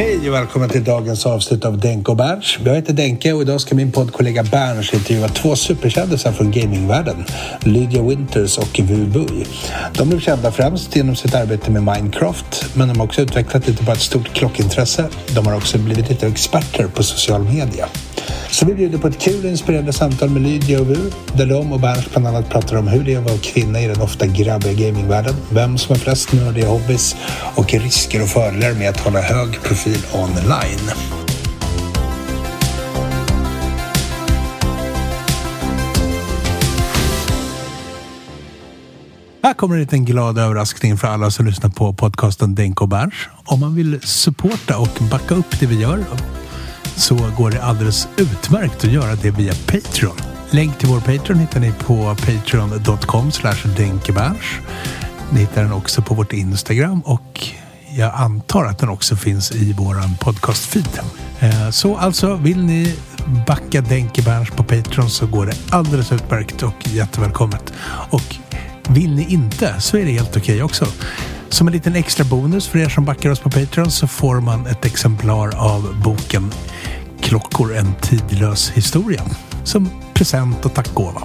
Hej och välkommen till dagens avsnitt av Denke och Berns. Jag heter Denke och idag ska min poddkollega Berns intervjua två superkändisar från gamingvärlden. Lydia Winters och Vu Bui. De blev kända främst genom sitt arbete med Minecraft, men de har också utvecklat lite bara ett stort klockintresse. De har också blivit lite experter på social media. Så vi bjuder på ett kul och inspirerande samtal med Lydia och Vu, där de och Berns bland annat pratar om hur det är att vara kvinna i den ofta grabbiga gamingvärlden, vem som har flest nördiga hobbys och risker och fördelar med att hålla hög profil online. Här kommer en liten glad överraskning för alla som lyssnar på podcasten Denk och Berns. Om man vill supporta och backa upp det vi gör så går det alldeles utmärkt att göra det via Patreon. Länk till vår Patreon hittar ni på patreon.com denkeberns. Ni hittar den också på vårt Instagram och jag antar att den också finns i våran podcastfeed. Eh, Så alltså, vill ni backa Denkeberns på Patreon så går det alldeles utmärkt och jättevälkommet. Och vill ni inte så är det helt okej också. Som en liten extra bonus för er som backar oss på Patreon så får man ett exemplar av boken Klockor en tidlös historia som present och tackgåva.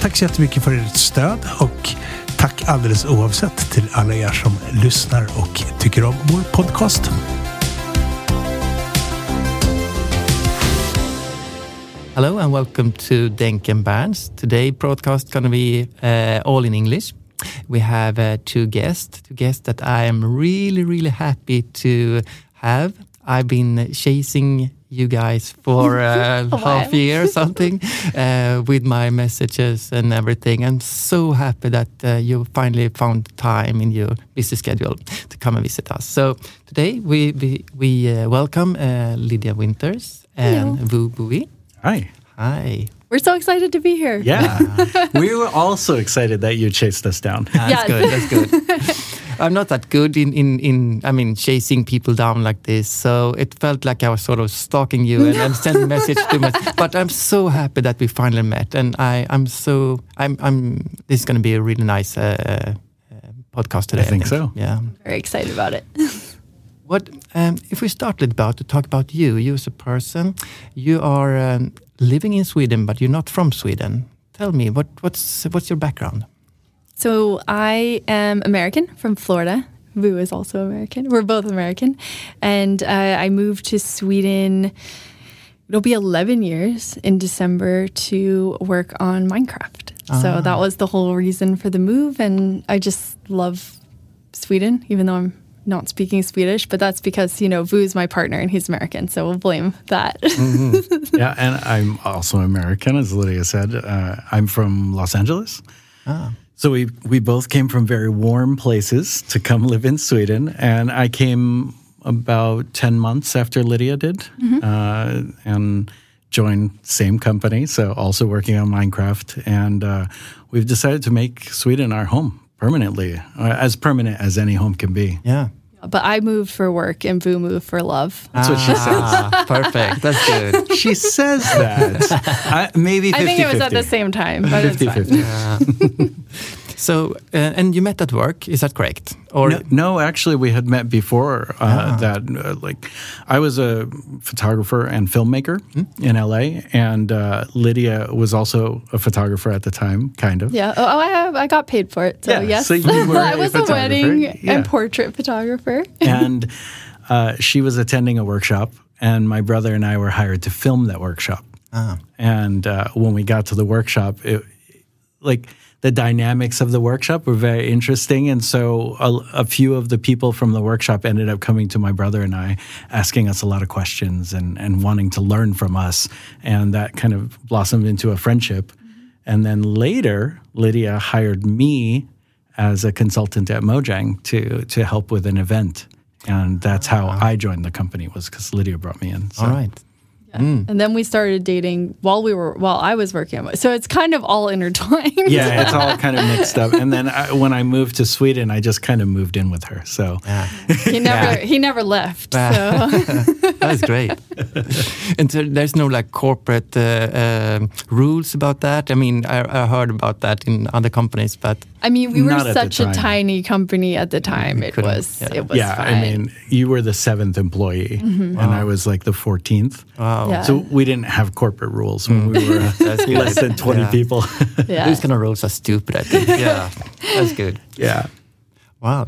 Tack så jättemycket för ert stöd och tack alldeles oavsett till alla er som lyssnar och tycker om vår podcast. Hello and welcome to Denk and Barnes. Today broadcast going to be uh, all in English. We have uh, two guests, two guests that I am really, really happy to have. I've been chasing you guys for uh, half a year or something uh, with my messages and everything. I'm so happy that uh, you finally found time in your busy schedule to come and visit us. So today we we, we uh, welcome uh, Lydia Winters and Vu Bui. Hi. Hi. We're so excited to be here. Yeah. we were also excited that you chased us down. That's Yes. good. That's good. I'm not that good in, in, in, I mean, chasing people down like this. So it felt like I was sort of stalking you and, and sending message too much. But I'm so happy that we finally met. And I, I'm so, I'm, I'm, this is going to be a really nice uh, uh, podcast today. I think so. Yeah. Very excited about it. What, um, if we start a about to talk about you, you as a person, you are um, living in Sweden, but you're not from Sweden. Tell me, what, what's, what's your background? So I am American from Florida. Vu is also American. We're both American. And uh, I moved to Sweden. It'll be 11 years in December to work on Minecraft. So that was the whole reason for the move. And I just love Sweden, even though I'm not speaking Swedish. But that's because, you know, Vu is my partner and he's American. So we'll blame that. yeah, and I'm also American, as Lydia said. Uh, I'm from Los Angeles. So we we both came from very warm places to come live in Sweden, and I came about 10 months after Lydia did uh, and joined same company, so also working on Minecraft. And uh, we've decided to make Sweden our home permanently, uh, as permanent as any home can be. Yeah. But I moved for work and Vu moved for love. That's what she says. Ah, perfect. That's good. She says that. I, maybe 50 I think it was at the same time, but it's 50 fine. 50. So, uh, and you met at work, is that correct? Or No, no, actually, we had met before uh, that. Uh, like, I was a photographer and filmmaker in LA, and uh, Lydia was also a photographer at the time, kind of. Yeah. Oh, I, I got paid for it. So Yeah, yes, so you were I a was a wedding Yeah. and portrait photographer. and uh, she was attending a workshop, and my brother and I were hired to film that workshop. Ah. And uh, when we got to the workshop, it, like the dynamics of the workshop were very interesting, and so a, a few of the people from the workshop ended up coming to my brother and I, asking us a lot of questions and and wanting to learn from us, and that kind of blossomed into a friendship. And then later, Lydia hired me as a consultant at Mojang to to help with an event, and that's how I joined the company was because Lydia brought me in. So. all right. And then we started dating while we were while I was working. at- So it's kind of all intertwined. Yeah, it's all kind of mixed up. And then I, when I moved to Sweden, I just kind of moved in with her. So he never he never left. So That's great. and so there's no like corporate uh, um rules about that. I mean, I, I heard about that in other companies, but I mean, we were Not at the such a tiny company at the time. It was yeah. it was yeah, fine. I mean, you were the seventh employee, and I was like the fourteenth. wow. Yeah. So we didn't have corporate rules when we were uh, less than twenty Yeah. people. yeah. Those kind of rules are stupid, I think. yeah, that's good. yeah. Wow.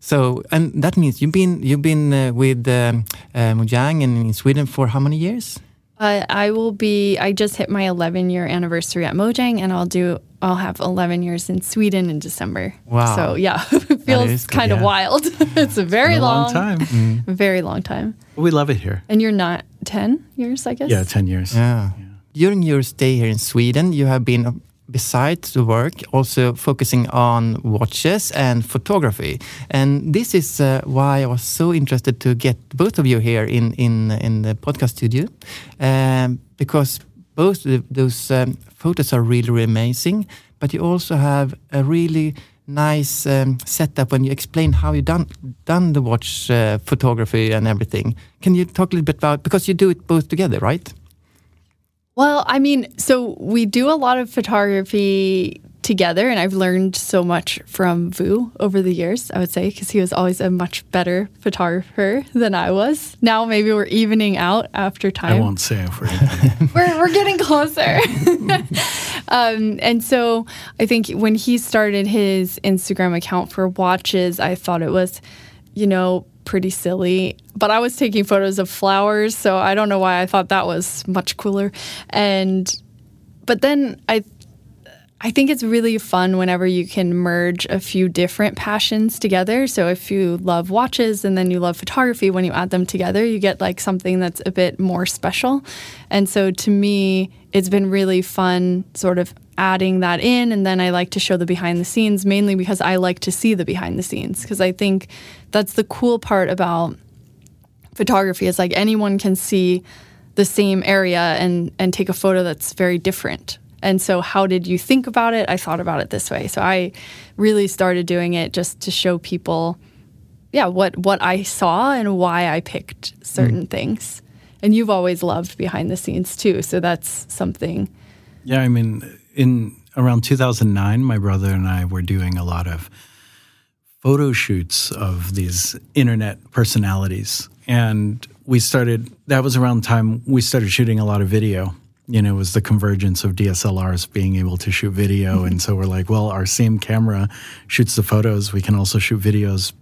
So, and that means you've been you've been uh, with um, uh, Mojang and in Sweden for how many years? Uh, I will be. I just hit my 11 year anniversary at Mojang, and I'll do. I'll have 11 years in Sweden in December. Wow. So yeah, it feels good, kind of yeah. wild. it's a very Been a long long, time. very long time. We love it here. And you're not 10 years, I guess. Yeah, ten years. Yeah. During your stay here in Sweden, you have been, uh, besides the work, also focusing on watches and photography. And this is uh, why I was so interested to get both of you here in in in the podcast studio, um, because both of those um, photos are really, really amazing. But you also have a really nice um, setup when you explain how you done done the watch uh, photography and everything. Can you talk a little bit about because you do it both together, right? Well, I mean, so we do a lot of photography together, and I've learned so much from Vu over the years, I would say, because he was always a much better photographer than I was. Now maybe we're evening out after time. I won't say if we're. we're, we're getting closer. um, and so I think when he started his Instagram account for watches, I thought it was, you know, pretty silly. But I was taking photos of flowers, so I don't know why I thought that was much cooler. And but then I I think it's really fun whenever you can merge a few different passions together. So if you love watches and then you love photography, when you add them together, you get like something that's a bit more special. And so to me, it's been really fun sort of adding that in and then I like to show the behind the scenes mainly because I like to see the behind the scenes because I think that's the cool part about photography is like anyone can see the same area and and take a photo that's very different. And so how did you think about it? I thought about it this way. So I really started doing it just to show people yeah, what what I saw and why I picked certain mm-hmm. things. And you've always loved behind the scenes too, so that's something Yeah, I mean, in around 2009, my brother and I were doing a lot of photo shoots of these internet personalities. And we started, that was around the time we started shooting a lot of video. You know, it was the convergence of DSLRs being able to shoot video. And so we're like, well, our same camera shoots the photos. We can also shoot videos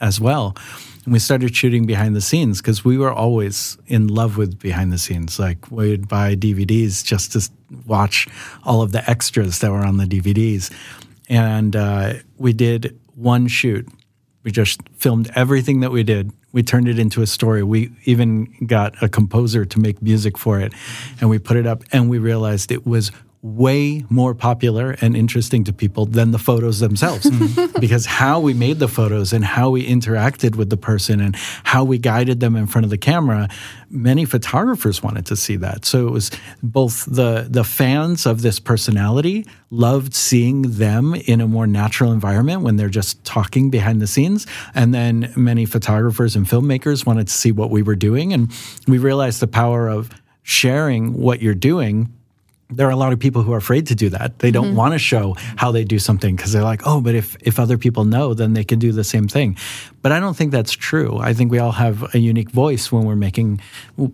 as well. And we started shooting behind the scenes because we were always in love with behind the scenes. Like we'd buy DVDs just to watch all of the extras that were on the DVDs. And uh, we did one shoot. We just filmed everything that we did. We turned it into a story. We even got a composer to make music for it. And we put it up and we realized it was way more popular and interesting to people than the photos themselves. Mm-hmm. Because how we made the photos and how we interacted with the person and how we guided them in front of the camera many photographers wanted to see that. So it was both the the fans of this personality loved seeing them in a more natural environment when they're just talking behind the scenes. And then many photographers and filmmakers wanted to see what we were doing. And we realized the power of sharing what you're doing there are a lot of people who are afraid to do that. They don't mm-hmm. want to show how they do something because they're like, oh, but if, if other people know, then they can do the same thing. But I don't think that's true. I think we all have a unique voice when we're making,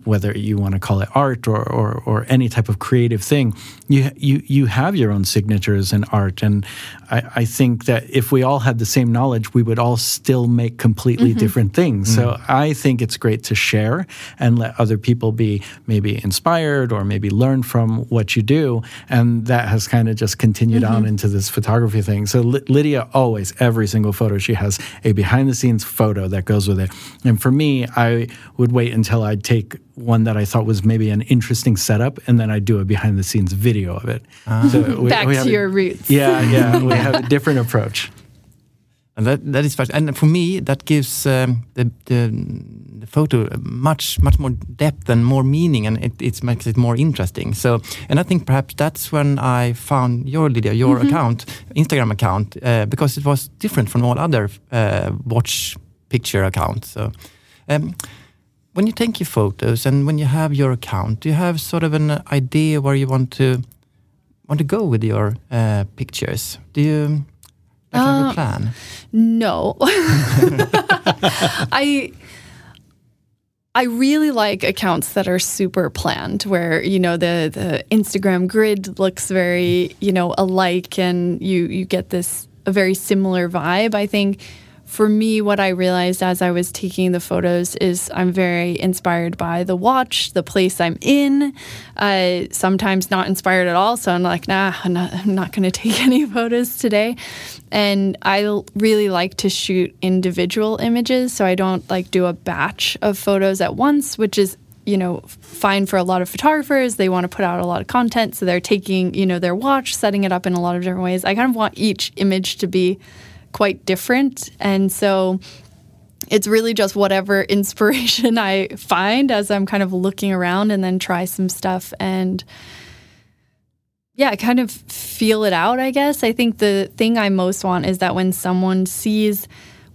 whether you want to call it art or, or, or any type of creative thing. You, you, you have your own signatures in art. And I, I think that if we all had the same knowledge, we would all still make completely mm-hmm. different things. So mm-hmm. I think it's great to share and let other people be maybe inspired or maybe learn from what you do. And that has kind of just continued on mm-hmm. into this photography thing. So Ly- Lydia always, every single photo, she has a behind the scenes photo that goes with it. And for me, I would wait until I'd take one that I thought was maybe an interesting setup, and then I'd do a behind the scenes video of it. Ah. So we- Back we to have a- your roots. Yeah, yeah. We have a different approach. And that, that is fascinating. And for me, that gives um, the, the, the photo much much more depth and more meaning, and it, it makes it more interesting. So, and I think perhaps that's when I found your Lydia, your account, Instagram account, uh, because it was different from all other uh, watch picture accounts. So, um, when you take your photos and when you have your account, do you have sort of an idea where you want to want to go with your uh, pictures? Do you like have a plan? No. I I really like accounts that are super planned where, you know, the the Instagram grid looks very, you know, alike and you you get this a very similar vibe. I think for me what I realized as I was taking the photos is I'm very inspired by the watch, the place I'm in. Uh, sometimes not inspired at all, so I'm like, nah, I'm not, not going to take any photos today. And I really like to shoot individual images, so I don't like do a batch of photos at once, which is you know fine for a lot of photographers. They want to put out a lot of content, so they're taking you know their watch, setting it up in a lot of different ways. I kind of want each image to be quite different, and so it's really just whatever inspiration I find as I'm kind of looking around and then try some stuff and yeah, kind of feel it out, I guess. I think the thing I most want is that when someone sees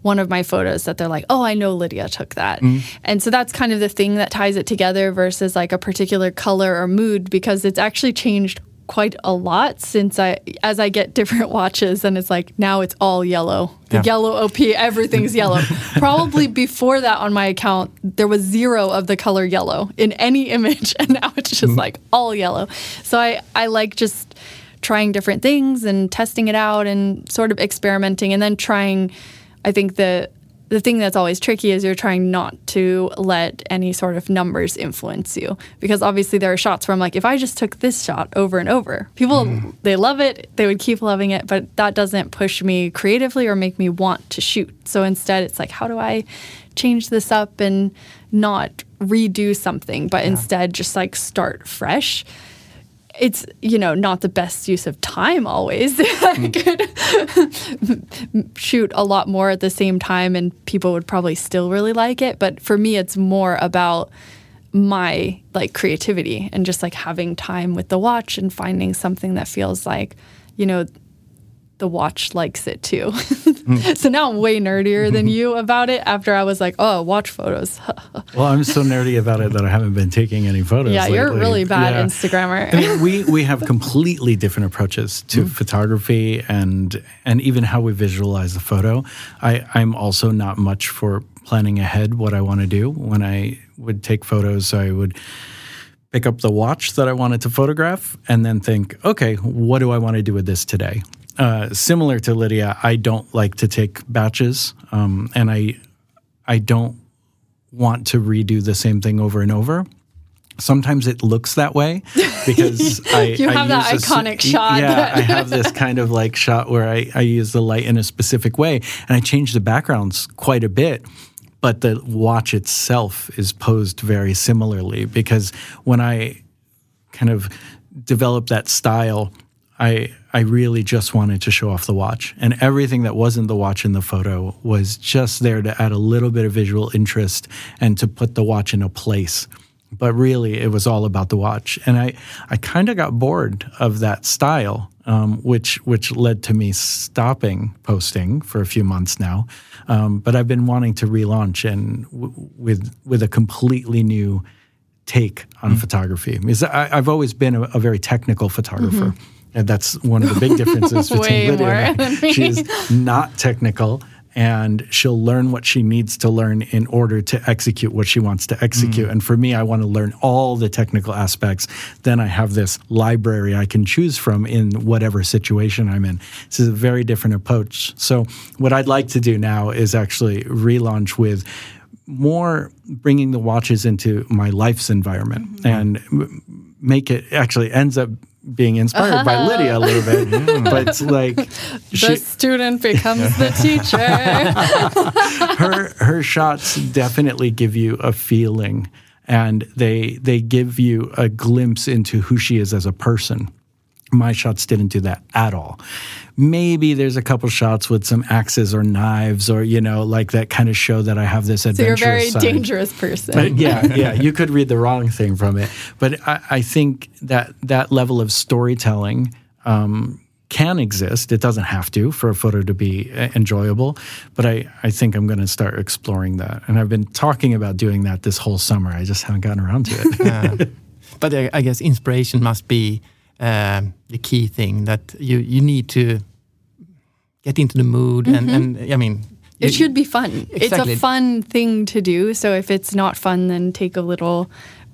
one of my photos that they're like, "Oh, I know Lydia took that." Mm-hmm. And so that's kind of the thing that ties it together versus like a particular color or mood because it's actually changed quite a lot since I as I get different watches and it's like now it's all yellow. The Yeah. yellow OP, everything's yellow. Probably before that on my account there was zero of the color yellow in any image and now it's just mm-hmm. like all yellow. So I I like just trying different things and testing it out and sort of experimenting and then trying I think the the thing that's always tricky is you're trying not to let any sort of numbers influence you. Because obviously there are shots where I'm like if I just took this shot over and over people mm-hmm. they love it they would keep loving it but that doesn't push me creatively or make me want to shoot. So instead it's like how do I change this up and not redo something but instead just like start fresh it's you know not the best use of time always. I mm. could shoot a lot more at the same time and people would probably still really like it. But for me it's more about my like creativity and just like having time with the watch and finding something that feels like you know the watch likes it too so now i'm way nerdier than you about it after i was like oh watch photos Well, I'm so nerdy about it that I haven't been taking any photos. yeah you're a really bad Yeah. instagrammer I mean, we we have completely different approaches to Mm-hmm. photography and and even how we visualize the photo. I I'm also not much for planning ahead what I want to do. When I would take photos, I would pick up the watch that I wanted to photograph and then think, okay, what do I want to do with this today? Uh, similar to Lydia, I don't like to take batches, um, and I I don't want to redo the same thing over and over. Sometimes it looks that way because I You I have that use a iconic shot Yeah, that- I have this kind of like shot where I, I use the light in a specific way, and I change the backgrounds quite a bit. But the watch itself is posed very similarly because when I kind of developed that style, I I really just wanted to show off the watch, and everything that wasn't the watch in the photo was just there to add a little bit of visual interest and to put the watch in a place. But really, it was all about the watch, and I I kind of got bored of that style, um, which which led to me stopping posting for a few months now. Um, but I've been wanting to relaunch and w- with with a completely new take on photography because I, I've always been a, a very technical photographer. And that's one of the big differences between Lydia and I. She's not technical and she'll learn what she needs to learn in order to execute what she wants to execute. And for me, I want to learn all the technical aspects. Then I have this library I can choose from in whatever situation I'm in. This is a very different approach. So, what I'd like to do now is actually relaunch with more bringing the watches into my life's environment and m- make it actually ends up being inspired by uh-huh. Lydia a little bit, but it's like the she, student becomes the teacher. her her shots definitely give you a feeling and they they give you a glimpse into who she is as a person my shots didn't do that at all maybe there's a couple shots with some axes or knives or you know like that kind of show that i have this so you're a very side. dangerous person. But yeah, yeah, you could read the wrong thing from it. But I, I think that that level of storytelling um, can exist. It doesn't have to for a photo to be uh, enjoyable. But I, I think I'm going to start exploring that. And I've been talking about doing that this whole summer. I just haven't gotten around to it. Yeah. but I, I guess inspiration must be um, the key thing that you you need to get into the mood and and I mean It you- should be fun. It's a fun thing to do. So if it's not fun, then take a little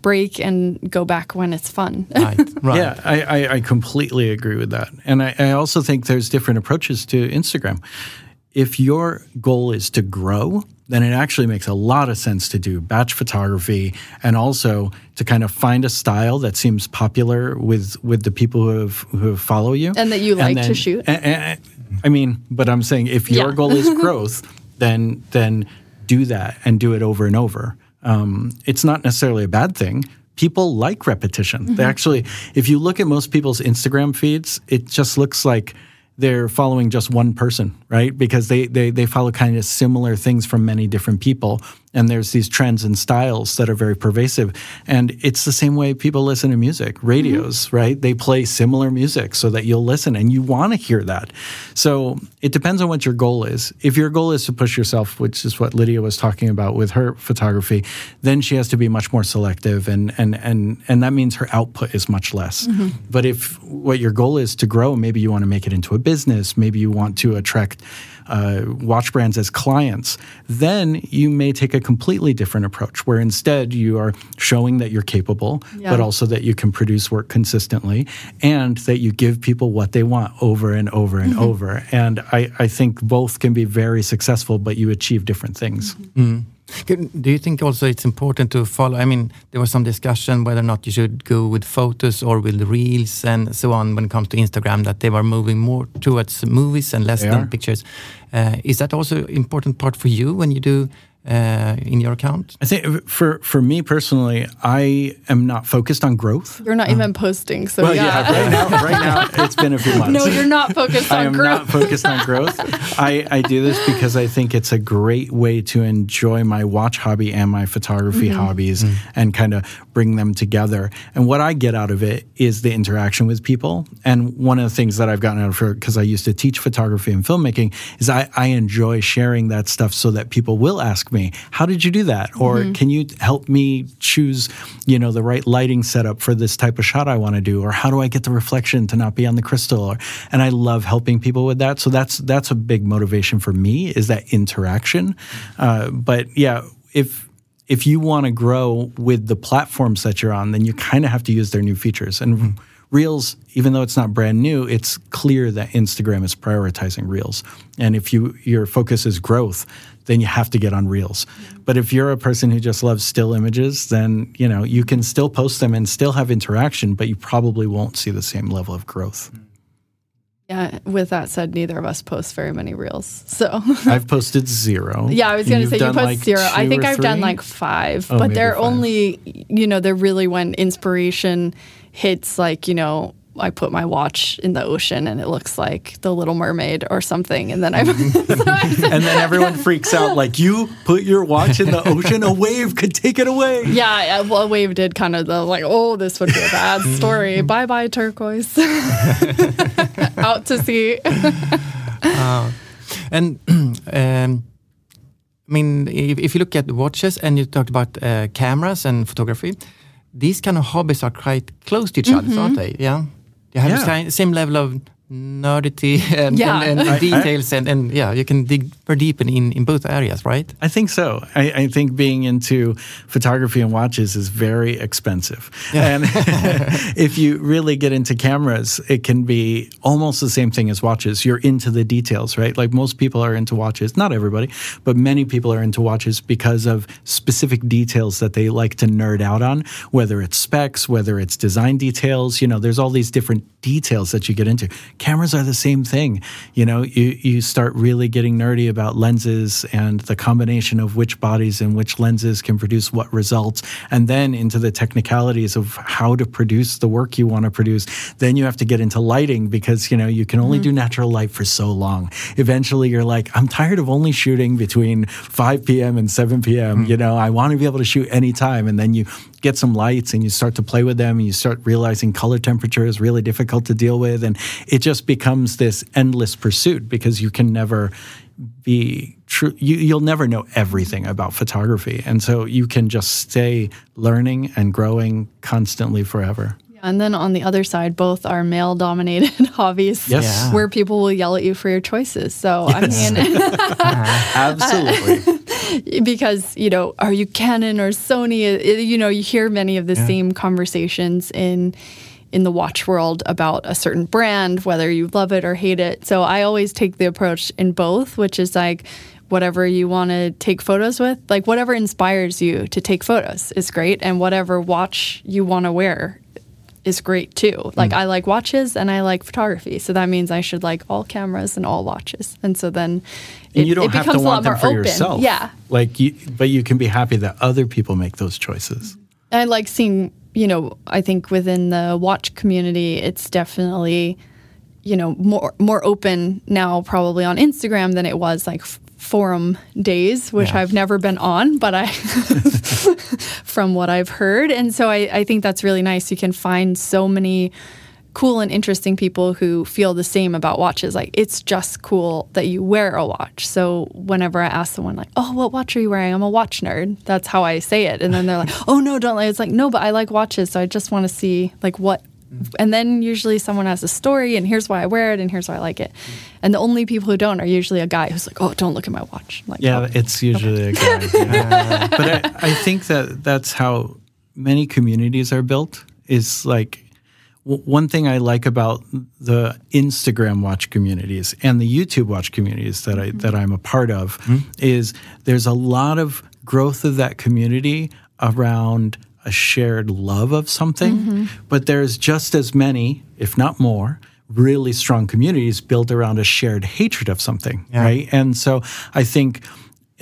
break and go back when it's fun. right right Yeah, I, I, I completely agree with that. And I, I also think there's different approaches to Instagram. If your goal is to grow, then it actually makes a lot of sense to do batch photography and also to kind of find a style that seems popular with with the people who have who follow you And that you like to shoot. I mean, but I'm saying if your Yeah. goal is growth, then then do that and do it over and over. Um, it's not necessarily a bad thing. People like repetition. Mm-hmm. They actually, if you look at most people's Instagram feeds, it just looks like they're following just one person, right? Because they they they follow kind of similar things from many different people, and there's these trends and styles that are very pervasive. And it's the same way people listen to music, radios, mm-hmm. right? They play similar music so that you'll listen and you want to hear that. So it depends on what your goal is. If your goal is to push yourself, which is what Lydia was talking about with her photography, then she has to be much more selective and and and and that means her output is much less. Mm-hmm. But if what your goal is to grow, maybe you want to make it into a business, maybe you want to attract uh, watch brands as clients, then you may take a completely different approach where instead you are showing that you're capable, Yeah. but also that you can produce work consistently and that you give people what they want over and over and over. And I, I think both can be very successful, but you achieve different things. Can- Do you think also it's important to follow? I mean, there was some discussion whether or not you should go with photos or with reels and so on when it comes to Instagram, that they were moving more towards movies and less They than are. pictures. Uh, is that also important part for you when you do uh, in your account? I think for, for me personally, I am not focused on growth. You're not even posting, so Well, yeah. yeah, right now, right now it's been a few months. no, you're not focused I on am growth. not focused on growth. I, I do this because I think it's a great way to enjoy my watch hobby and my photography Mm-hmm. hobbies and kind of bring them together. And what I get out of it is the interaction with people. And one of the things that I've gotten out of it, because I used to teach photography and filmmaking, is I, I enjoy sharing that stuff so that people will ask me, how did you do that? Or Mm-hmm. can you help me choose, you know, the right lighting setup for this type of shot I want to do? Or how do I get the reflection to not be on the crystal? Or, and I love helping people with that. So that's, that's a big motivation for me is that interaction. Uh, but yeah, if, if you want to grow with the platforms that you're on, then you kind of have to use their new features. And Reels, even though it's not brand new, it's clear that Instagram is prioritizing Reels. And if you your focus is growth, then you have to get on Reels. But if you're a person who just loves still images, then you know you can still post them and still have interaction, but you probably won't see the same level of growth. Yeah, with that said, neither of us post very many reels. So I've posted zero. Yeah, I was going to say you post like zero. I think I've done like five, Oh, but they're five. only, you know, they're really when inspiration hits, like, you know, I put my watch in the ocean and it looks like the Little Mermaid or something. And then I, and then everyone freaks out like you put your watch in the ocean, a wave could take it away. yeah, well, a wave did kind of the like, oh, this would be a bad story. bye bye, turquoise. Out to sea. And um, I mean, if, if you look at watches and you talked about uh, cameras and photography, these kind of hobbies are quite close to each other, aren't they? Yeah, you have Yeah. the same level of nerdity and, Yeah. and, and details, and, and yeah, you can dig very deep in, in, in both areas, right? I think so. I, I think being into photography and watches is very expensive. And if you really get into cameras, it can be almost the same thing as watches. You're into the details, right? Like most people are into watches, not everybody, but many people are into watches because of specific details that they like to nerd out on, whether it's specs, whether it's design details. You know, there's all these different details that you get into. Cameras are the same thing. You know, you, you start really getting nerdy about lenses and the combination of which bodies and which lenses can produce what results, and then into the technicalities of how to produce the work you want to produce. Then you have to get into lighting because, you know, you can only mm-hmm. do natural light for so long. Eventually you're like, I'm tired of only shooting between 5 p.m. and 7 p.m. Mm. You know, I want to be able to shoot anytime. And then you get some lights and you start to play with them and you start realizing color temperature is really difficult to deal with and it just becomes this endless pursuit because you can never be true you, you'll never know everything about photography and so you can just stay learning and growing constantly forever And then on the other side, both are male dominated hobbies Yes. Yeah. where people will yell at you for your choices. So, I mean, absolutely because, you know, are you Canon or Sony? Uh, uh, you know, you hear many of the same conversations in in the watch world about a certain brand, whether you love it or hate it. So I always take the approach in both, which is like whatever you want to take photos with, like whatever inspires you to take photos is great, and whatever watch you want to wear is great too. Like mm. I like watches and I like photography, so that means I should like all cameras and all watches. And so then and you don't it have to becomes a lot want them more for open. yourself Yeah, like you but you can be happy that other people make those choices I like seeing, you know, I think within the watch community, it's definitely, you know, more more open now probably on Instagram than it was like f- forum days, which Yeah. I've never been on, but I from what I've heard. And so I, I think that's really nice. You can find so many cool and interesting people who feel the same about watches. Like it's just cool that you wear a watch. So whenever I ask someone like, "Oh, what watch are you wearing?" I'm a watch nerd. That's how I say it. And then they're like, "Oh no, don't." like It's like, "No, but I like watches, so I just want to see like what." And then usually someone has a story, and here's why I wear it, and here's why I like it. And the only people who don't are usually a guy who's like, "Oh, don't look at my watch." I'm like, Yeah, "Oh." it's usually a guy. yeah. but I, I think that that's how many communities are built. Is like w- one thing I like about the Instagram watch communities and the YouTube watch communities that I that I'm a part of mm-hmm. is there's a lot of growth of that community around a shared love of something, mm-hmm. but there's just as many, if not more, really strong communities built around a shared hatred of something, right? And so I think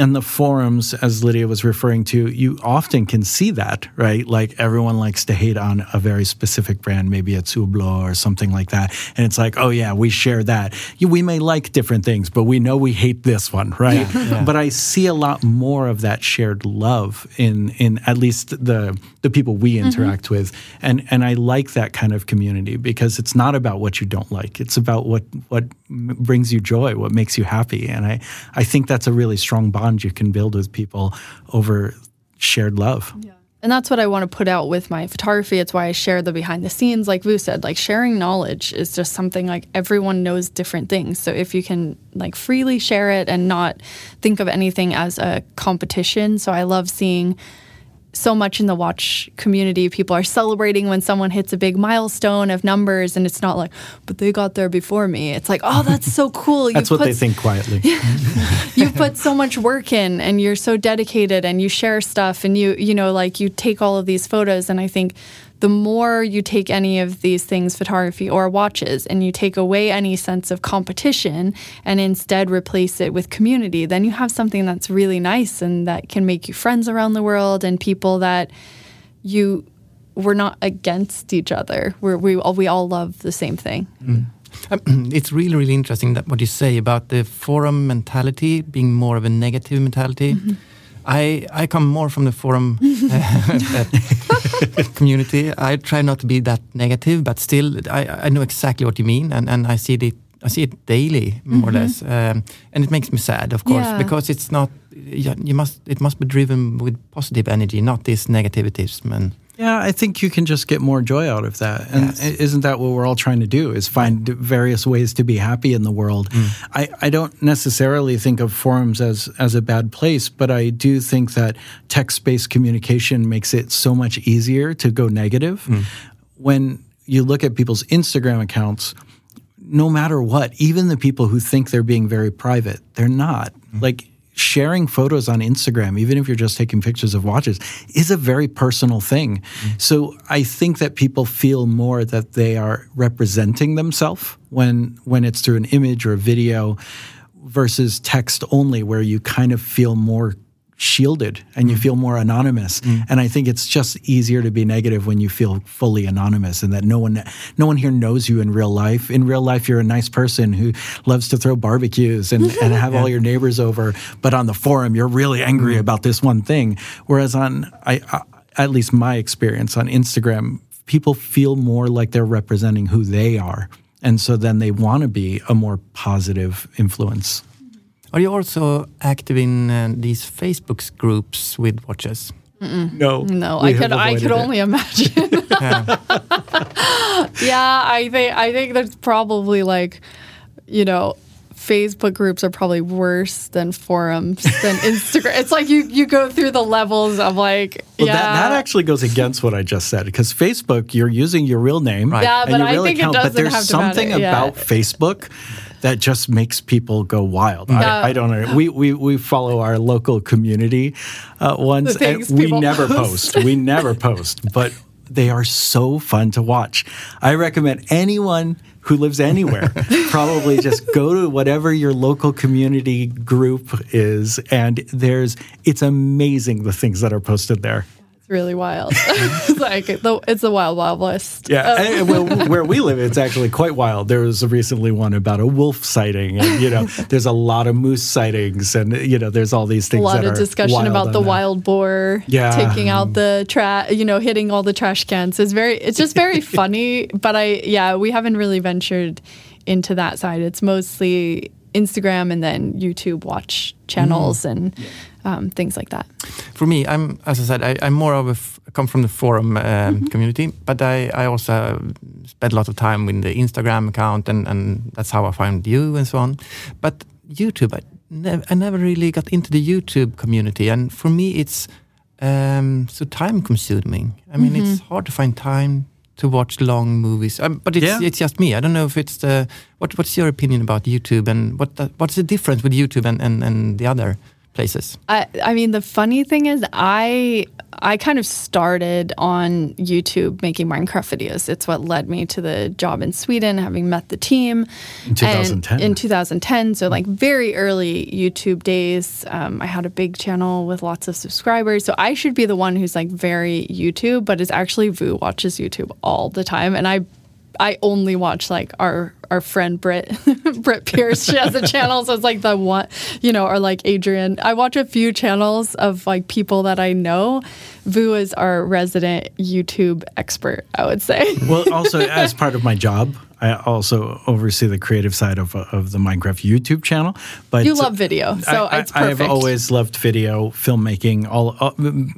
in the forums, as Lydia was referring to, you often can see that, right? Like everyone likes to hate on a very specific brand, maybe it's Hublot or something like that. And it's like, oh, yeah, we share that. We may like different things, but we know we hate this one, right? But I see a lot more of that shared love in, in at least the, the people we mm-hmm. interact with. And, and I like that kind of community because it's not about what you don't like, it's about what, what brings you joy, what makes you happy. And I, I think that's a really strong bond you can build with people over shared love. Yeah. And that's what I want to put out with my photography. It's why I share the behind the scenes. Like Vu said, like sharing knowledge is just something like everyone knows different things. So if you can like freely share it and not think of anything as a competition. So I love seeing so much in the watch community. People are celebrating when someone hits a big milestone of numbers, and it's not like, but they got there before me. It's like, oh, that's so cool. You That's what they think quietly. you put so much work in and you're so dedicated and you share stuff and you you know like you take all of these photos and i think the more you take any of these things, photography or watches, and you take away any sense of competition and instead replace it with community, then you have something that's really nice and that can make you friends around the world and people that you we're not against each other. We're, we all we all love the same thing. Um, it's really really interesting that what you say about the forum mentality being more of a negative mentality. I I come more from the forum uh, community. I try not to be that negative, but still I, I know exactly what you mean, and, and I see it I see it daily more or less, um, and it makes me sad, of course, Yeah. because it's not. You you must it must be driven with positive energy, not this negativism. And Yeah, I think you can just get more joy out of that. And yes. isn't that what we're all trying to do is find various ways to be happy in the world. Mm. I, I don't necessarily think of forums as as a bad place, but I do think that text-based communication makes it so much easier to go negative. Mm. When you look at people's Instagram accounts, no matter what, even the people who think they're being very private, they're not. Mm. Like sharing photos on Instagram, even if you're just taking pictures of watches, is a very personal thing. Mm-hmm. So I think that people feel more that they are representing themselves when when it's through an image or a video versus text only where you kind of feel more shielded and you mm. feel more anonymous. Mm. And i think it's just easier to be negative when you feel fully anonymous and that no one no one here knows you in real life. In real life you're a nice person who loves to throw barbecues and, and have all your neighbors over but on the forum you're really angry mm. about this one thing. Whereas on I, I at least my experience on instagram people feel more like they're representing who they are. And so then they want to be a more positive influence are you also active in uh, these Facebook groups with watches? no No, we I have could I avoided could it. only imagine. yeah, I think I think there's probably like, you know, Facebook groups are probably worse than forums than Instagram. It's like you you go through the levels of like Well, yeah. that, that actually goes against what I just said because Facebook, you're using your real name Right. Yeah, and but your I real think it account, but doesn't there's have to matter, something yeah. about Facebook that just makes people go wild. Yeah. I, I don't know. We, we we follow our local community uh, ones, and we never post. post. We never post, but they are so fun to watch. I recommend anyone who lives anywhere probably just go to whatever your local community group is, and there's it's amazing the things that are posted there. Really wild. it's like the, it's the wild wild west. Yeah, Oh. and where, where we live, it's actually quite wild. There was recently one about a wolf sighting, and you know, there's a lot of moose sightings, and you know, there's all these things. a lot that of discussion about the that. wild boar Yeah. taking out the trash you know hitting all the trash cans it's very it's just very funny but i yeah we haven't really ventured into that side it's mostly instagram and then youtube watch channels Mm. and um, things like that For me, I'm as I said, I, I'm more of a f- come from the forum um, community, but I, I also spend a lot of time with the Instagram account, and, and that's how I found you and so on. But YouTube, I, nev- I never really got into the YouTube community, and for me, it's um, so time consuming. I mean, it's hard to find time to watch long movies. Um, but it's Yeah. it's just me. I don't know if it's the what. What's your opinion about YouTube, and what the, what's the difference with YouTube and, and, and the other places? I, I mean, the funny thing is, I I kind of started on YouTube making Minecraft videos. It's what led me to the job in Sweden, having met the team In 2010. And in 2010, so like very early YouTube days. Um, I had a big channel with lots of subscribers, so I should be the one who's like very YouTube, but it's actually Vu watches YouTube all the time, and I I only watch like our our friend Britt Britt Pearce. She has a channel, so it's like the one, you know, or like Adrian. I watch a few channels of like people that I know. Vu is our resident YouTube expert. I would say. well, also as part of my job, I also oversee the creative side of of the Minecraft YouTube channel. But You love video, so I, it's I, I have always loved video, filmmaking. All uh, mm,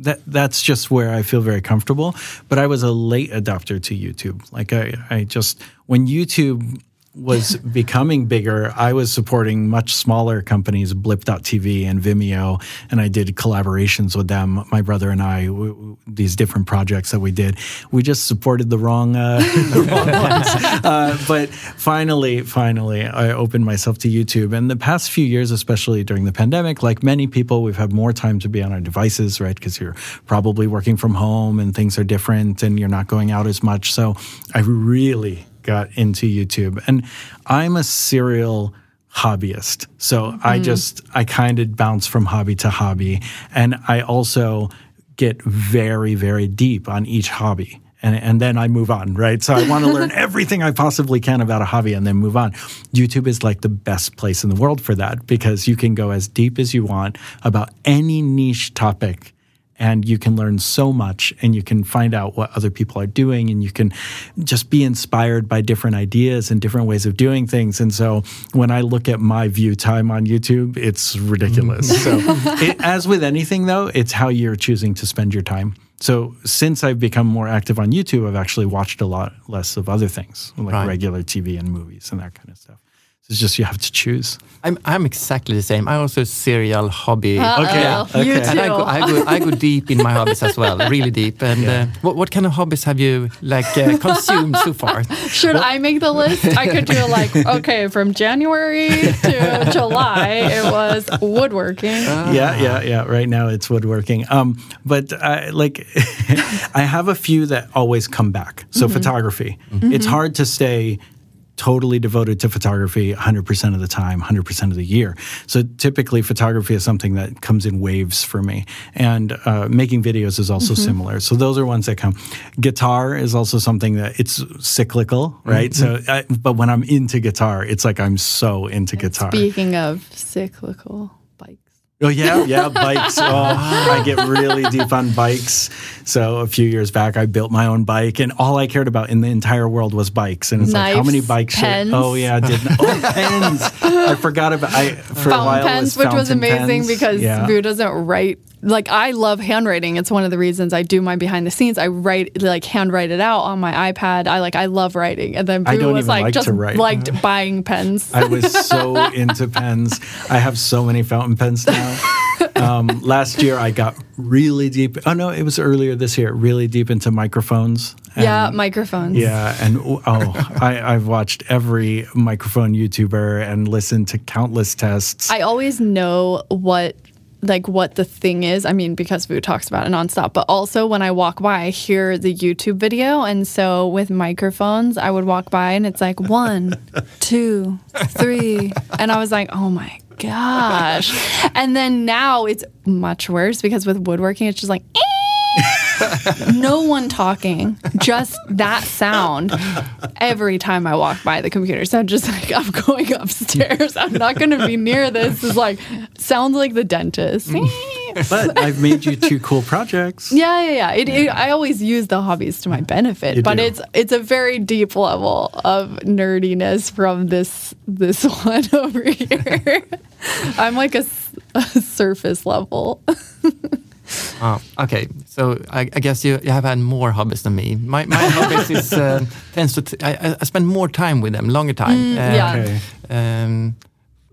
that that's just where I feel very comfortable. But I was a late adopter to YouTube. Like I, I just when YouTube was becoming bigger, I was supporting much smaller companies, Blip.tv and Vimeo, and I did collaborations with them. My brother and I, w- these different projects that we did, we just supported the wrong, uh, the wrong ones. Uh, but finally, finally, I opened myself to YouTube. And the past few years, especially during the pandemic, like many people, we've had more time to be on our devices, right? Because you're probably working from home and things are different, and you're not going out as much. So I really got into YouTube. And I'm a serial hobbyist. So I mm-hmm. just, I kind of bounce from hobby to hobby. And I also get very, very deep on each hobby. And, and then I move on, right? So I want to learn everything I possibly can about a hobby and then move on. YouTube is like the best place in the world for that because you can go as deep as you want about any niche topic and you can learn so much and you can find out what other people are doing and you can just be inspired by different ideas and different ways of doing things. And so when i look at my view time on youtube it's ridiculous. Mm-hmm. So it, as with anything though it's how you're choosing to spend your time. So since i've become more active on youtube i've actually watched a lot less of other things like Right. regular tv and movies and that kind of stuff it's just you have to choose I'm I'm exactly the same. I also serial hobby. Okay, Uh-oh. okay. You And I too. go, I go, I go deep in my hobbies as well, really deep. And uh, what, what kind of hobbies have you like uh, consumed so far? Should I make the list? I could do like, okay, from January to July, it was woodworking. yeah, yeah, yeah. Right now it's woodworking. Um, but uh, like, I have a few that always come back. So photography, it's hard to stay totally devoted to photography 100% of the time 100% of the year. So typically photography is something that comes in waves for me. And uh, making videos is also similar. So those are ones that come. Guitar is also something that it's cyclical right? So I, but when i'm into guitar it's like i'm so into guitar. Speaking of cyclical. Oh yeah, yeah, bikes. Oh, I ah. get really deep on bikes. So a few years back, I built my own bike, and all I cared about in the entire world was bikes. And it's like, how many bikes? should- oh yeah, I did oh pens. I forgot about. I for a Fountain while pens, was which was amazing pens. because yeah. Vu doesn't write. Like I love handwriting. It's one of the reasons I do my behind the scenes. I write like handwrite it out on my iPad. I like I love writing. And then I don't was like like just to write. liked buying pens. I was so into pens. I have so many fountain pens now. Um, last year, I got really deep. Oh no, it was earlier this year. Really deep into microphones. yeah, And- microphones. Yeah, and oh, I, I've watched every microphone YouTuber and listened to countless tests. I always know what like what the thing is. I mean, because Vu talks about it nonstop, but also when I walk by, I hear the YouTube video. And so with microphones, I would walk by and it's like one, two, three. And I was like, oh my gosh. And then now it's much worse because with woodworking, it's just like, eh. no one talking, just that sound every time I walk by the computer. So I'm just like, I'm going upstairs. I'm not going to be near this. It's like, sounds like the dentist. Mm. but I've made you two cool projects. Yeah, yeah, yeah. It, it, I always use the hobbies to my mm. benefit, You but do. it's it's a very deep level of nerdiness from this this one over here. I'm like a surface level. Oh, okay, so I, I guess you, you have had more hobbies than me. My, my hobbies is uh, tends to t- I, I spend more time with them, longer time. Mm, Uh, yeah. Okay. Um,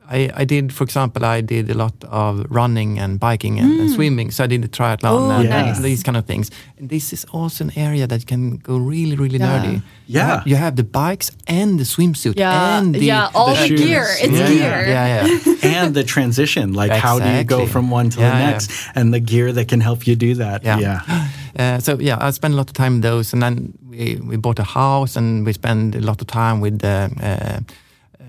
I, I did, for example, I did a lot of running and biking and, and swimming. So I did the triathlon Mm. Oh, and nice. these kind of things. And this is also an area that can go really, really Yeah. nerdy. You Yeah. have, you have the bikes and the swimsuit Yeah, and the, yeah, all the, shoes. gear. It's Yeah, gear. yeah, yeah. And the transition, like how do you go from one to Yeah, the yeah. next, and the gear that can help you do that. Yeah. yeah. Uh, so yeah, I spent a lot of time with those, and then we, we bought a house, and we spent a lot of time with uh, uh,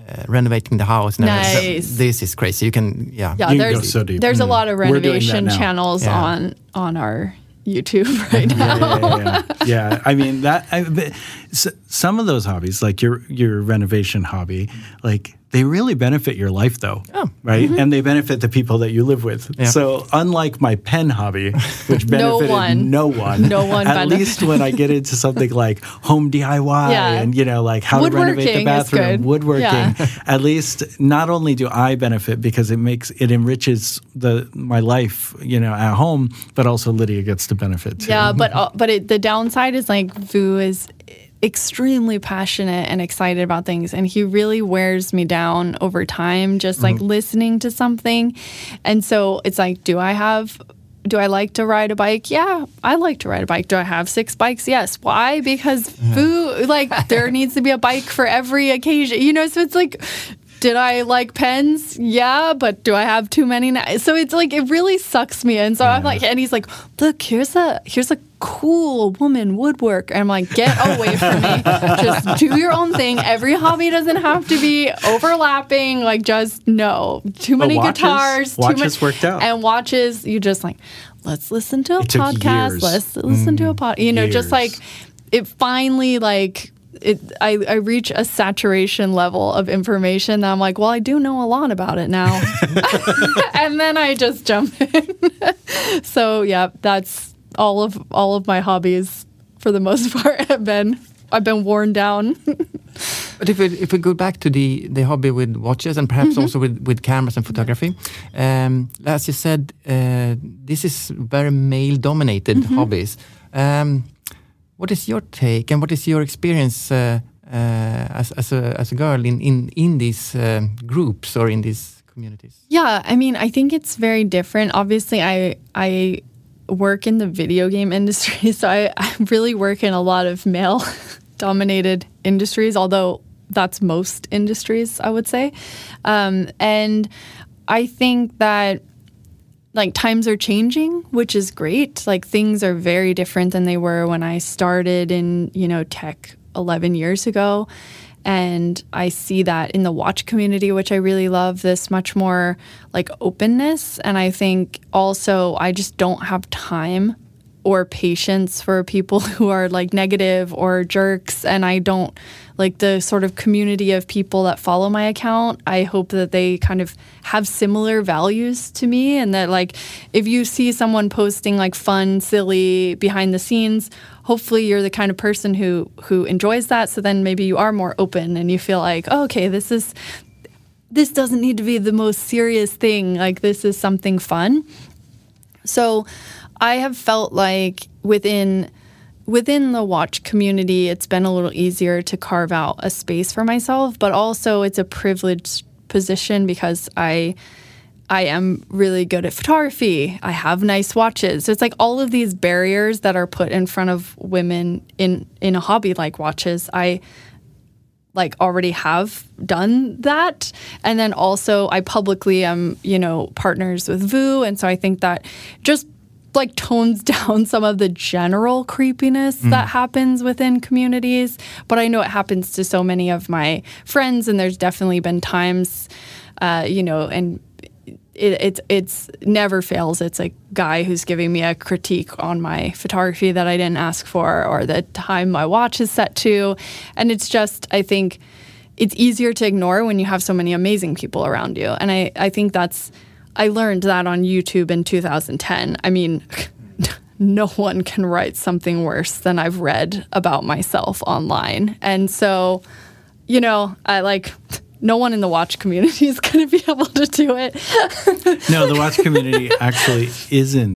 uh, renovating the house. And everything. Nice. So this is crazy. You can yeah. Yeah, You there's so deep. there's a lot of We're doing that renovation channels Yeah. on on our YouTube right now. yeah, yeah, yeah, yeah. Yeah, I mean that. I, but s- some of those hobbies, like your your renovation hobby, like they really benefit your life, though, Oh. right? And they benefit the people that you live with. Yeah. So unlike my pen hobby, which benefited one. no one, No one At least when I get into something like home DIY Yeah. and you know, like how to renovate the bathroom, woodworking. Yeah. At least not only do I benefit because it makes it enriches the my life, you know, at home, but also Lydia gets to benefit too. Yeah, but uh, but it, the downside is like Vu is extremely passionate and excited about things and he really wears me down over time just like mm-hmm. listening to something and so it's like do i have do I like to ride a bike? Yeah, I like to ride a bike. Do I have six bikes? Yes. Why? Because food, like, there needs to be a bike for every occasion, you know? So it's like, did I like pens? Yeah, but do I have too many now? So it's like, it really sucks me in. So I'm like, and he's like, look, here's a, here's a cool woman woodwork. And I'm like, get away from me. Just do your own thing. Every hobby doesn't have to be overlapping. Like, just no. Too many watches- guitars. too watches much, worked out. And watches, you just like, let's listen to a It podcast. years. Let's listen to a mm. pod. You know, just like it finally like it. I I reach a saturation level of information that I'm like, well, I do know a lot about it now, and then I just jump in. so yeah, that's all of all of my hobbies for the most part have been. I've been worn down. But if we, if we go back to the, the hobby with watches and perhaps also with, with cameras and photography, um, as you said, uh, this is very male dominated hobbies. Um, what is your take and what is your experience uh, uh, as, as, a, as a girl in, in, in these um groups or in these communities? Yeah, I mean, I think it's very different. Obviously, I I work in the video game industry, so I, I really work in a lot of male dominated industries, although that's most industries, I would say. Um, and I think that like times are changing, which is great. Like things are very different than they were when I started in, you know, tech 11 years ago. And I see that in the watch community, which I really love, this much more like openness. And I think also I just don't have time or patience for people who are like negative or jerks. And I don't like the sort of community of people that follow my account. I hope that they kind of have similar values to me and that like if you see someone posting like fun, silly behind the scenes, hopefully you're the kind of person who who enjoys that. So then maybe you are more open and you feel like, oh, okay, this is this doesn't need to be the most serious thing. Like this is something fun. So I have felt like within within the watch community it's been a little easier to carve out a space for myself, but also it's a privileged position because I I am really good at photography. I have nice watches. So it's like all of these barriers that are put in front of women in in a hobby like watches. I like already have done that and then also i publicly am you know partners with vu and so i think that just like tones down some of the general creepiness that happens within communities but i know it happens to so many of my friends and there's definitely been times uh, you know and it, it's it's never fails. It's a guy who's giving me a critique on my photography that I didn't ask for, or the time my watch is set to, and it's just I think it's easier to ignore when you have so many amazing people around you, and I I think that's I learned that on YouTube in 2010. I mean. No one can write something worse than I've read about myself online. And so, you know, I like no one in the watch community is going to be able to do it. No, the watch community actually isn't.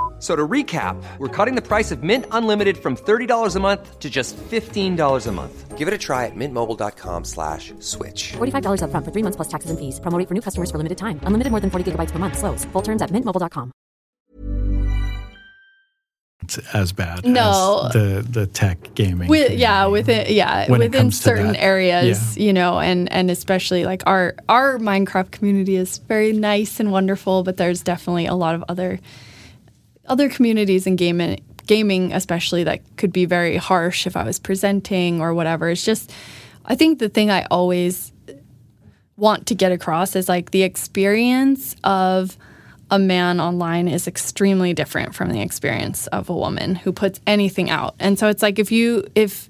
F- So to recap, we're cutting the price of Mint Unlimited from $30 a month to just $15 a month. Give it a try at mintmobile.com slash switch. $45 upfront for three months plus taxes and fees. Promo rate for new customers for limited time. Unlimited more than 40 gigabytes per month. Slows. Full terms at mintmobile.com. It's as bad No. as the, the tech gaming. With, yeah, community. within yeah, When within certain that. areas, you know, and and especially like our our Minecraft community is very nice and wonderful, but there's definitely a lot of other other communities in gaming gaming especially that could be very harsh if I was presenting or whatever. It's just I think the thing I always want to get across is like the experience of a man online is extremely different from the experience of a woman who puts anything out. And so it's like if you if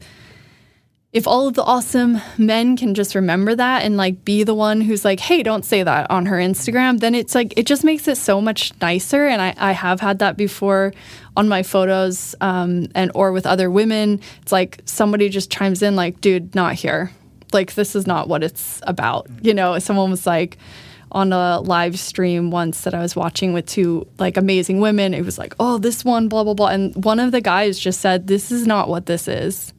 if all of the awesome men can just remember that and like be the one who's like, hey, don't say that on her Instagram, then it's like it just makes it so much nicer. And I, I have had that before on my photos um, and or with other women. It's like somebody just chimes in like, dude, not here. Like this is not what it's about. You know, someone was like on a live stream once that I was watching with two like amazing women. It was like, oh, this one, blah blah blah. And one of the guys just said, This is not what this is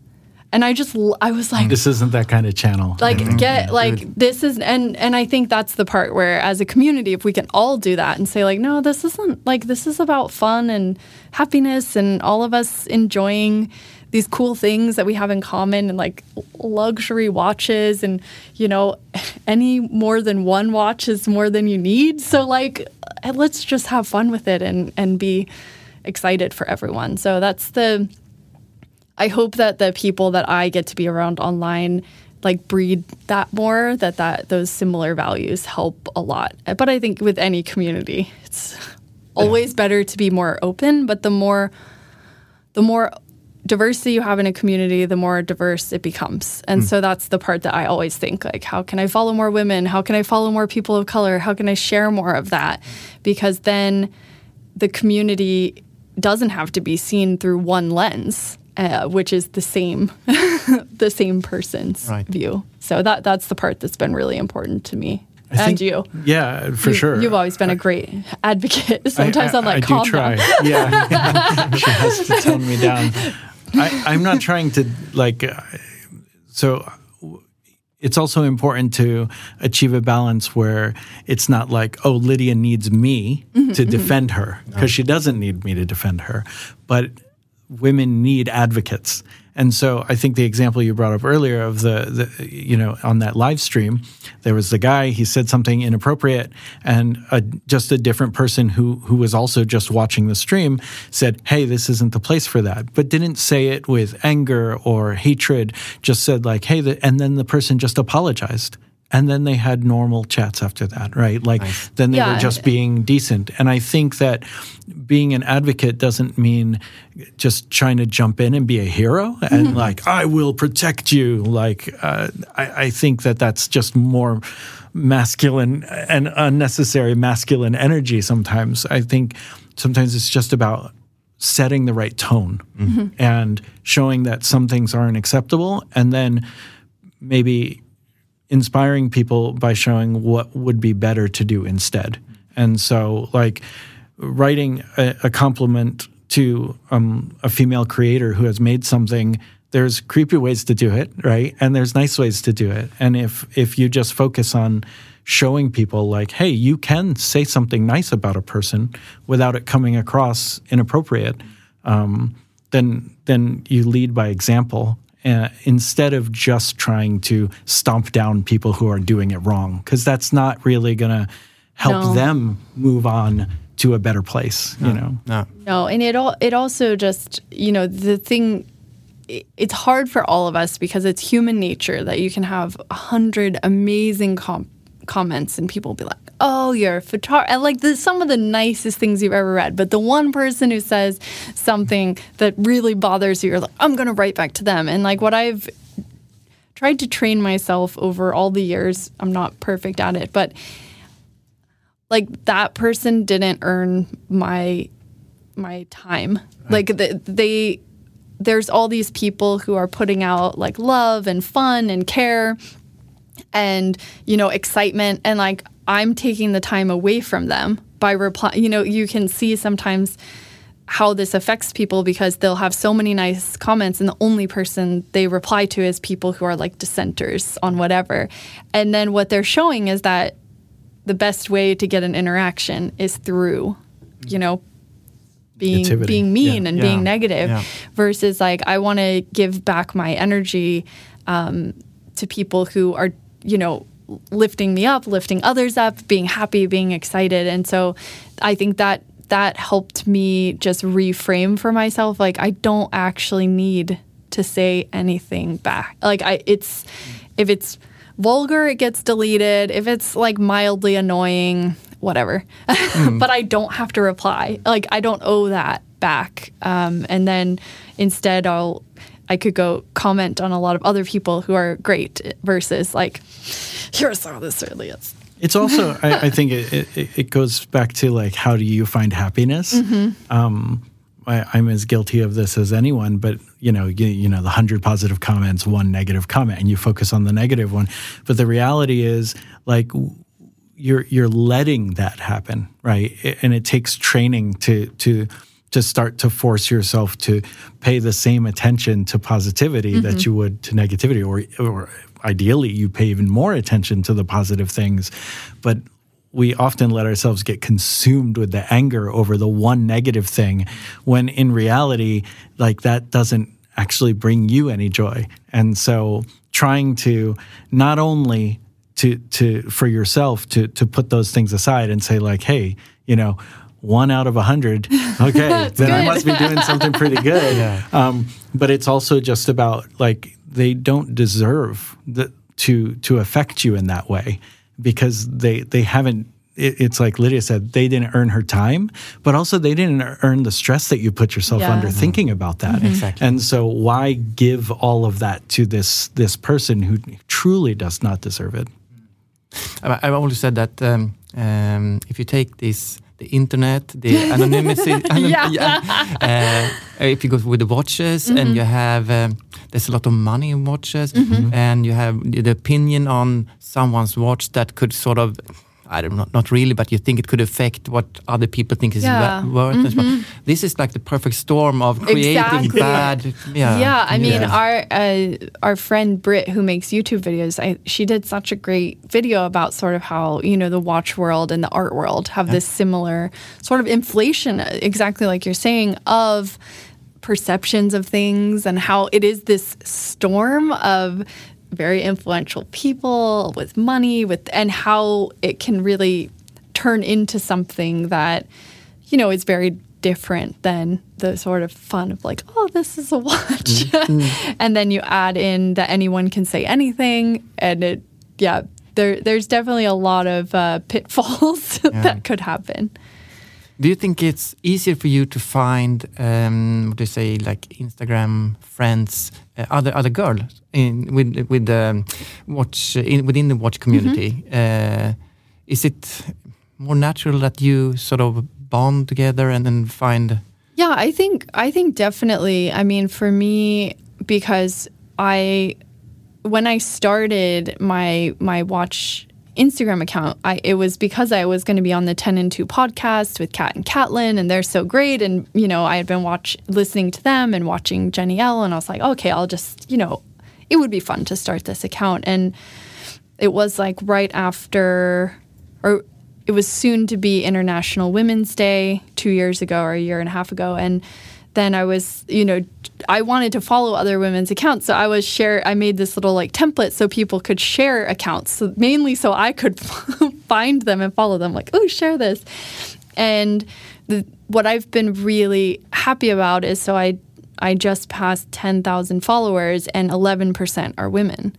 and I just I was like this isn't that kind of channel. Like get like this is and and I think that's the part where as a community if we can all do that and say like no this isn't like this is about fun and happiness and all of us enjoying these cool things that we have in common and like luxury watches and you know any more than one watch is more than you need. So like let's just have fun with it and and be excited for everyone. So that's the I hope that the people that I get to be around online like breed that more that that those similar values help a lot. But I think with any community, it's always better to be more open, but the more the more diversity you have in a community, the more diverse it becomes. And mm. so that's the part that I always think like how can I follow more women? How can I follow more people of color? How can I share more of that? Because then the community doesn't have to be seen through one lens uh, which is the same the same person's right. view. So that that's the part that's been really important to me. I and think, you, yeah, for you, sure. You've always been a great advocate. Sometimes I, am like, I do try. Yeah, she has to tone me down. I, am not trying to like. Uh, so it's also important to achieve a balance where it's not like, oh, Lydia needs me mm-hmm, to mm-hmm. defend her because no. she doesn't need me to defend her, but women need advocates. And so I think the example you brought up earlier of the, the, you know, on that live stream, there was the guy, he said something inappropriate, and a, just a different person who, who was also just watching the stream said, hey, this isn't the place for that, but didn't say it with anger or hatred, just said, like, hey, and then the person just apologized and then they had normal chats after that, right? Like nice. then they yeah. were just being decent. And I think that being an advocate doesn't mean just trying to jump in and be a hero and mm-hmm. like I will protect you. Like uh, I, I think that that's just more masculine and unnecessary masculine energy. Sometimes I think sometimes it's just about setting the right tone mm-hmm. and showing that some things aren't acceptable and then maybe inspiring people by showing what would be better to do instead. And so, like, writing a, a compliment to um, a female creator who has made something there's creepy ways to do it right? And there's nice ways to do it. And if if you just focus on showing people like hey you can say something nice about a person without it coming across inappropriate um, then then you lead by example uh, instead of just trying to stomp down people who are doing it wrong, because that's not really going to help no. them move on to a better place. No. You know, no, no, and it all it also just you know the thing. It's hard for all of us because it's human nature that you can have a hundred amazing com- comments and people will be like, oh, you're a photographer. Like the, some of the nicest things you've ever read. But the one person who says something that really bothers you, you're like, I'm going to write back to them. And like what I've tried to train myself over all the years, I'm not perfect at it, but like that person didn't earn my my time. Right. Like the, they there's all these people who are putting out like love and fun and care and you know excitement and like I'm taking the time away from them by reply. You know, you can see sometimes how this affects people because they'll have so many nice comments and the only person they reply to is people who are like dissenters on whatever. And then what they're showing is that the best way to get an interaction is through, you know, being being mean yeah. and yeah. being negative yeah. versus like I want to give back my energy um, to people who are, you know, lifting me up, lifting others up, being happy, being excited. And so I think that that helped me just reframe for myself like I don't actually need to say anything back. Like I it's if it's vulgar it gets deleted. If it's like mildly annoying, whatever. but I don't have to reply. Like I don't owe that back. Um, and then instead I'll I could go comment on a lot of other people who are great versus like here's how this really is. It's also, I, I think it, it, it goes back to like, how do you find happiness? Um, I, I'm as guilty of this as anyone, but you know, you, you know, the hundred positive comments, one negative comment, and you focus on the negative one. But the reality is, like, you're you're letting that happen, right? And it takes training to to to start to force yourself to pay the same attention to positivity that mm-hmm. you would to negativity, or or ideally, you pay even more attention to the positive things, but we often let ourselves get consumed with the anger over the one negative thing when in reality like that doesn't actually bring you any joy. And so trying to not only to to for yourself to to put those things aside and say like hey you know one out of a hundred. Okay then i must be doing something pretty good. Um, but it's also just about like they don't deserve the, to to affect you in that way because they they haven't it, it's like lydia said they didn't earn her time but also they didn't earn the stress that you put yourself Yeah. under thinking about that. Exactly. and so why give all of that to this this person who truly does not deserve it? I- I've always said that um, um, if you take this, the internet, the anonymity, anon- uh, if you go with the watches and you have, um, there's a lot of money in watches, and you have the opinion on someone's watch that could sort of. I don't know, not really, but you think it could affect what other people think is Yeah. worth. and stuff. This is like the perfect storm of creating Exactly. bad. Yeah, Yeah, I mean, Yeah. our uh, our friend Britt, who makes YouTube videos, I, she did such a great video about sort of how you know the watch world and the art world have this similar sort of inflation, uh, exactly like you're saying, of perceptions of things and how it is this storm of very influential people with money with and how it can really turn into something that you know is very different than the sort of fun of like oh this is a watch. And then you add in that anyone can say anything and it yeah there there's definitely a lot of uh, pitfalls that could happen. Do you think it's easier for you to find, um, what do you say, like Instagram friends, uh, other other girls in with with um, watch in, within the watch community? Uh, is it more natural that you sort of bond together and then find? Yeah, I think I think definitely. I mean, for me, because I when I started my my watch Instagram account, I it was because I was going to be on the Ten and Two podcast with Kat and Catlin, and they're so great. And you know, I had been watch listening to them and watching Jenni Elle, and I was like, okay, I'll just you know, it would be fun to start this account. And it was like right after, or it was soon to be International Women's Day two years ago or a year and a half ago, and then I was, you know, I wanted to follow other women's accounts, so I was share. I made this little like template so people could share accounts, so mainly so I could find them and follow them. Like, oh, share this, and the, what I've been really happy about is so I I just passed ten thousand followers, and eleven percent are women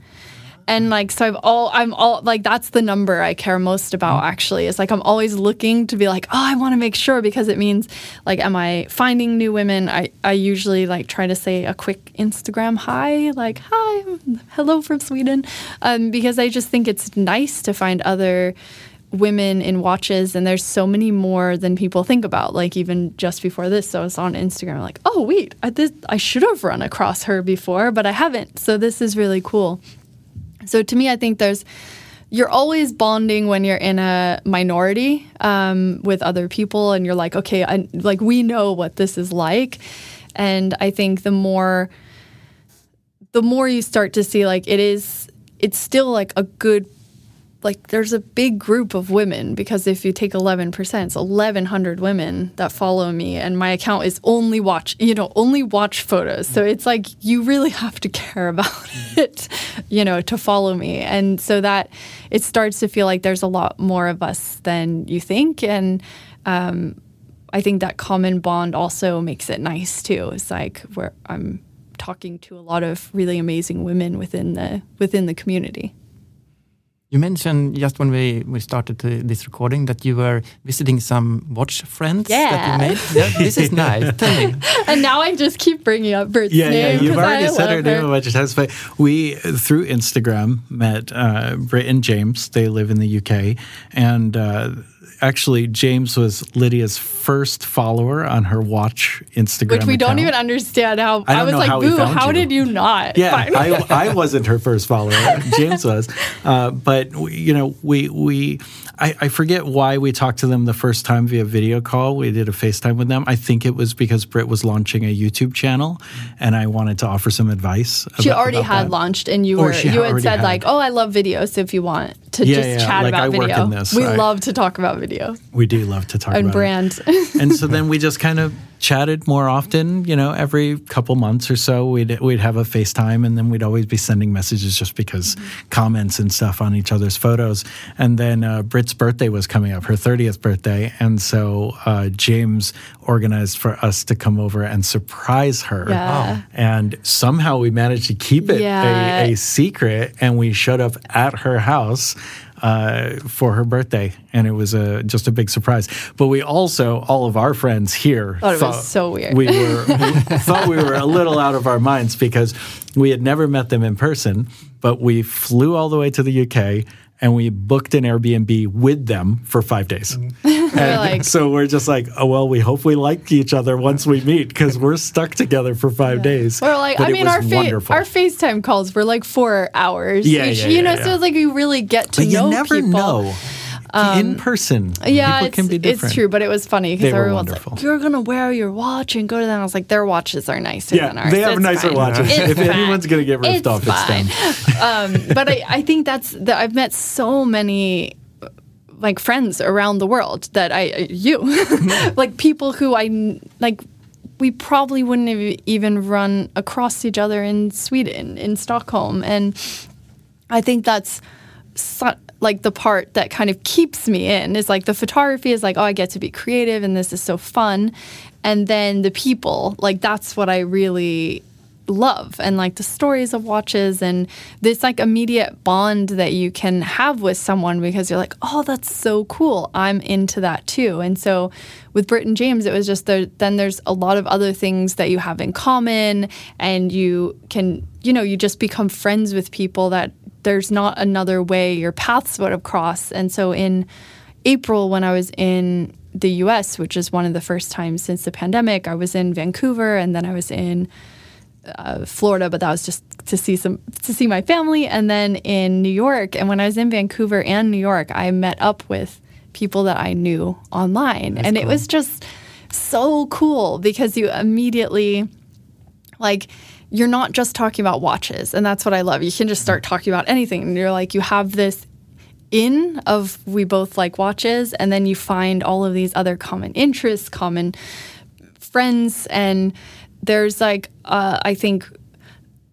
and like so i've all i'm all like that's the number i care most about actually it's like i'm always looking to be like oh i want to make sure because it means like am i finding new women? I i usually like try to say a quick instagram hi like hi hello from sweden um, because i just think it's nice to find other women in watches and there's so many more than people think about like even just before this. So i was on instagram like oh wait i, this, I should have run across her before but i haven't. So this is really cool so to me, I think there's you're always bonding when you're in a minority um, with other people, and you're like, okay, I, like we know what this is like, and I think the more the more you start to see like it is, it's still like a good. Like there's a big group of women because if you take 11%, it's 1100 women that follow me and my account is only watch, you know, only watch photos. So it's like you really have to care about it, you know, to follow me. And so that it starts to feel like there's a lot more of us than you think and um I think that common bond also makes it nice too. It's like where I'm talking to a lot of really amazing women within the within the community. You mentioned just when we, we started to, this recording that you were visiting some watch friends that Yeah. you made. Yeah, this is nice. Tell me. and now I just keep bringing up Britt's Yeah, name. yeah, you've already I said her love name a bunch of times, but we through Instagram met uh, Britt and James. They live in the UK, and uh, actually, James was Lydia's first follower on her watch Instagram, Which we don't even understand how. I don't was like, how Boo, how you." did you not? Yeah, I. I wasn't her first follower. James was, uh, but you know, we we I, I forget why we talked to them the first time via video call. We did a FaceTime with them. I think it was because Britt was launching a YouTube channel, and I wanted to offer some advice. she about- already about had that. launched, and you Or were you had said had. like, "Oh, I love videos. So if you want to Yeah, just yeah, chat like, about I video, we I- love to talk about video We do love to talk and about it. brand." and so then we just kind of chatted more often. You know, every couple months or so, we'd we'd have a FaceTime, and then we'd always be sending messages just because comments and stuff on each other's photos. And then uh, Britt's birthday was coming up, her thirtieth birthday, and so uh, James organized for us to come over and surprise her. Yeah. And somehow we managed to keep it Yeah. a, a secret, and we showed up at her house uh, for her birthday, and it was a just a big surprise. But we also, all of our friends here, Thought it was so weird. We were we thought we were a little out of our minds because we had never met them in person, but we flew all the way to the UK. And we booked an Airbnb with them for five days. Mm-hmm. We're And like, so we're just like, oh well, we hope we like each other once we meet because we're stuck together for five days. We're like, But I mean, our fa- our FaceTime calls were like four hours Yeah, each. yeah, you yeah, know, yeah. so it's like you really get to but you know never people. Um, in person. Yeah, people it's, can be different. it's true, but it was funny because were everyone's wonderful. like, "You're gonna wear your watch and go to them." I was like, "Their watches are nicer Yeah, than ours. they have It's nicer fine. watches. It's If fine. anyone's gonna get ripped It's off, it's them. fine. um, but I, I think that's that. I've met so many like friends around the world that I you like people who I like. We probably wouldn't have even run across each other in Sweden, in Stockholm, and I think that's su- like the part that kind of keeps me in is like the photography is like oh I get to be creative and this is so fun, and then the people like that's what I really love. And like the stories of watches and this like immediate bond that you can have with someone because you're like oh that's so cool. I'm into that too. And so with Britt and James it was just there then there's a lot of other things that you have in common and you can you know you just become friends with people that there's not another way your paths would have crossed and so in April when I was in the US which is one of the first times since the pandemic I was in Vancouver and then I was in uh, Florida, but that was just to see some to see my family. And then in New York, and when I was in Vancouver and New York, I met up with people that I knew online, and it was just so cool because you immediately like you're not just talking about watches, and that's what I love. You can just start talking about anything, and you're like you have this in of we both like watches, and then you find all of these other common interests, common friends and there's like uh, i think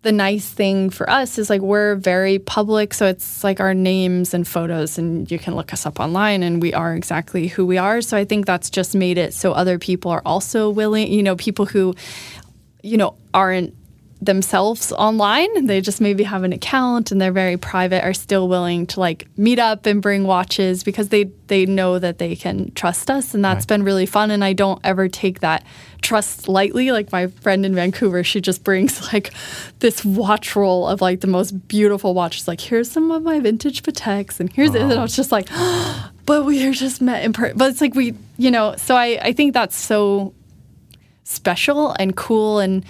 the nice thing for us is like we're very public so it's like our names and photos and you can look us up online and we are exactly who we are. So i think that's just made it so other people are also willing you know people who you know aren't themselves online they just maybe have an account and they're very private are still willing to like meet up and bring watches because they they know that they can trust us and that's been really fun and I don't ever take that trust lightly. Like my friend in Vancouver she just brings like this watch roll of like the most beautiful watches like here's some of my vintage Pateks and here's it. And I uh-huh. was just like but we are just met in person but it's like we you know so I I think that's so special and cool and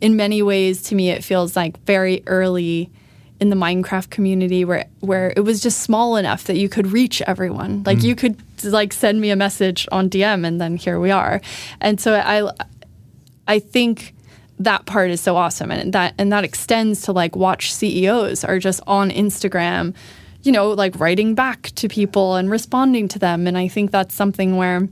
in many ways to me it feels like very early in the Minecraft community where where it was just small enough that you could reach everyone. Like mm. you could like send me a message on DM and then here we are. And so I I think that part is so awesome and that and that extends to like watch CEOs are just on Instagram, you know, like writing back to people and responding to them and I think that's something where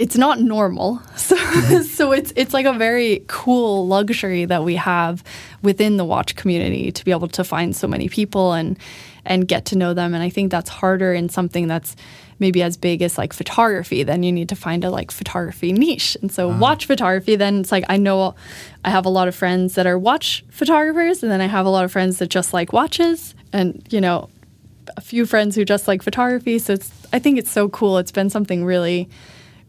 it's not normal. So mm-hmm. so it's it's like a very cool luxury that we have within the watch community to be able to find so many people and and get to know them. And I think that's harder in something that's maybe as big as like photography. Then you need to find a like photography niche. And so uh-huh. watch photography, then it's like I know I have a lot of friends that are watch photographers, and then I have a lot of friends that just like watches, and you know, a few friends who just like photography. So it's I think it's so cool. It's been something really,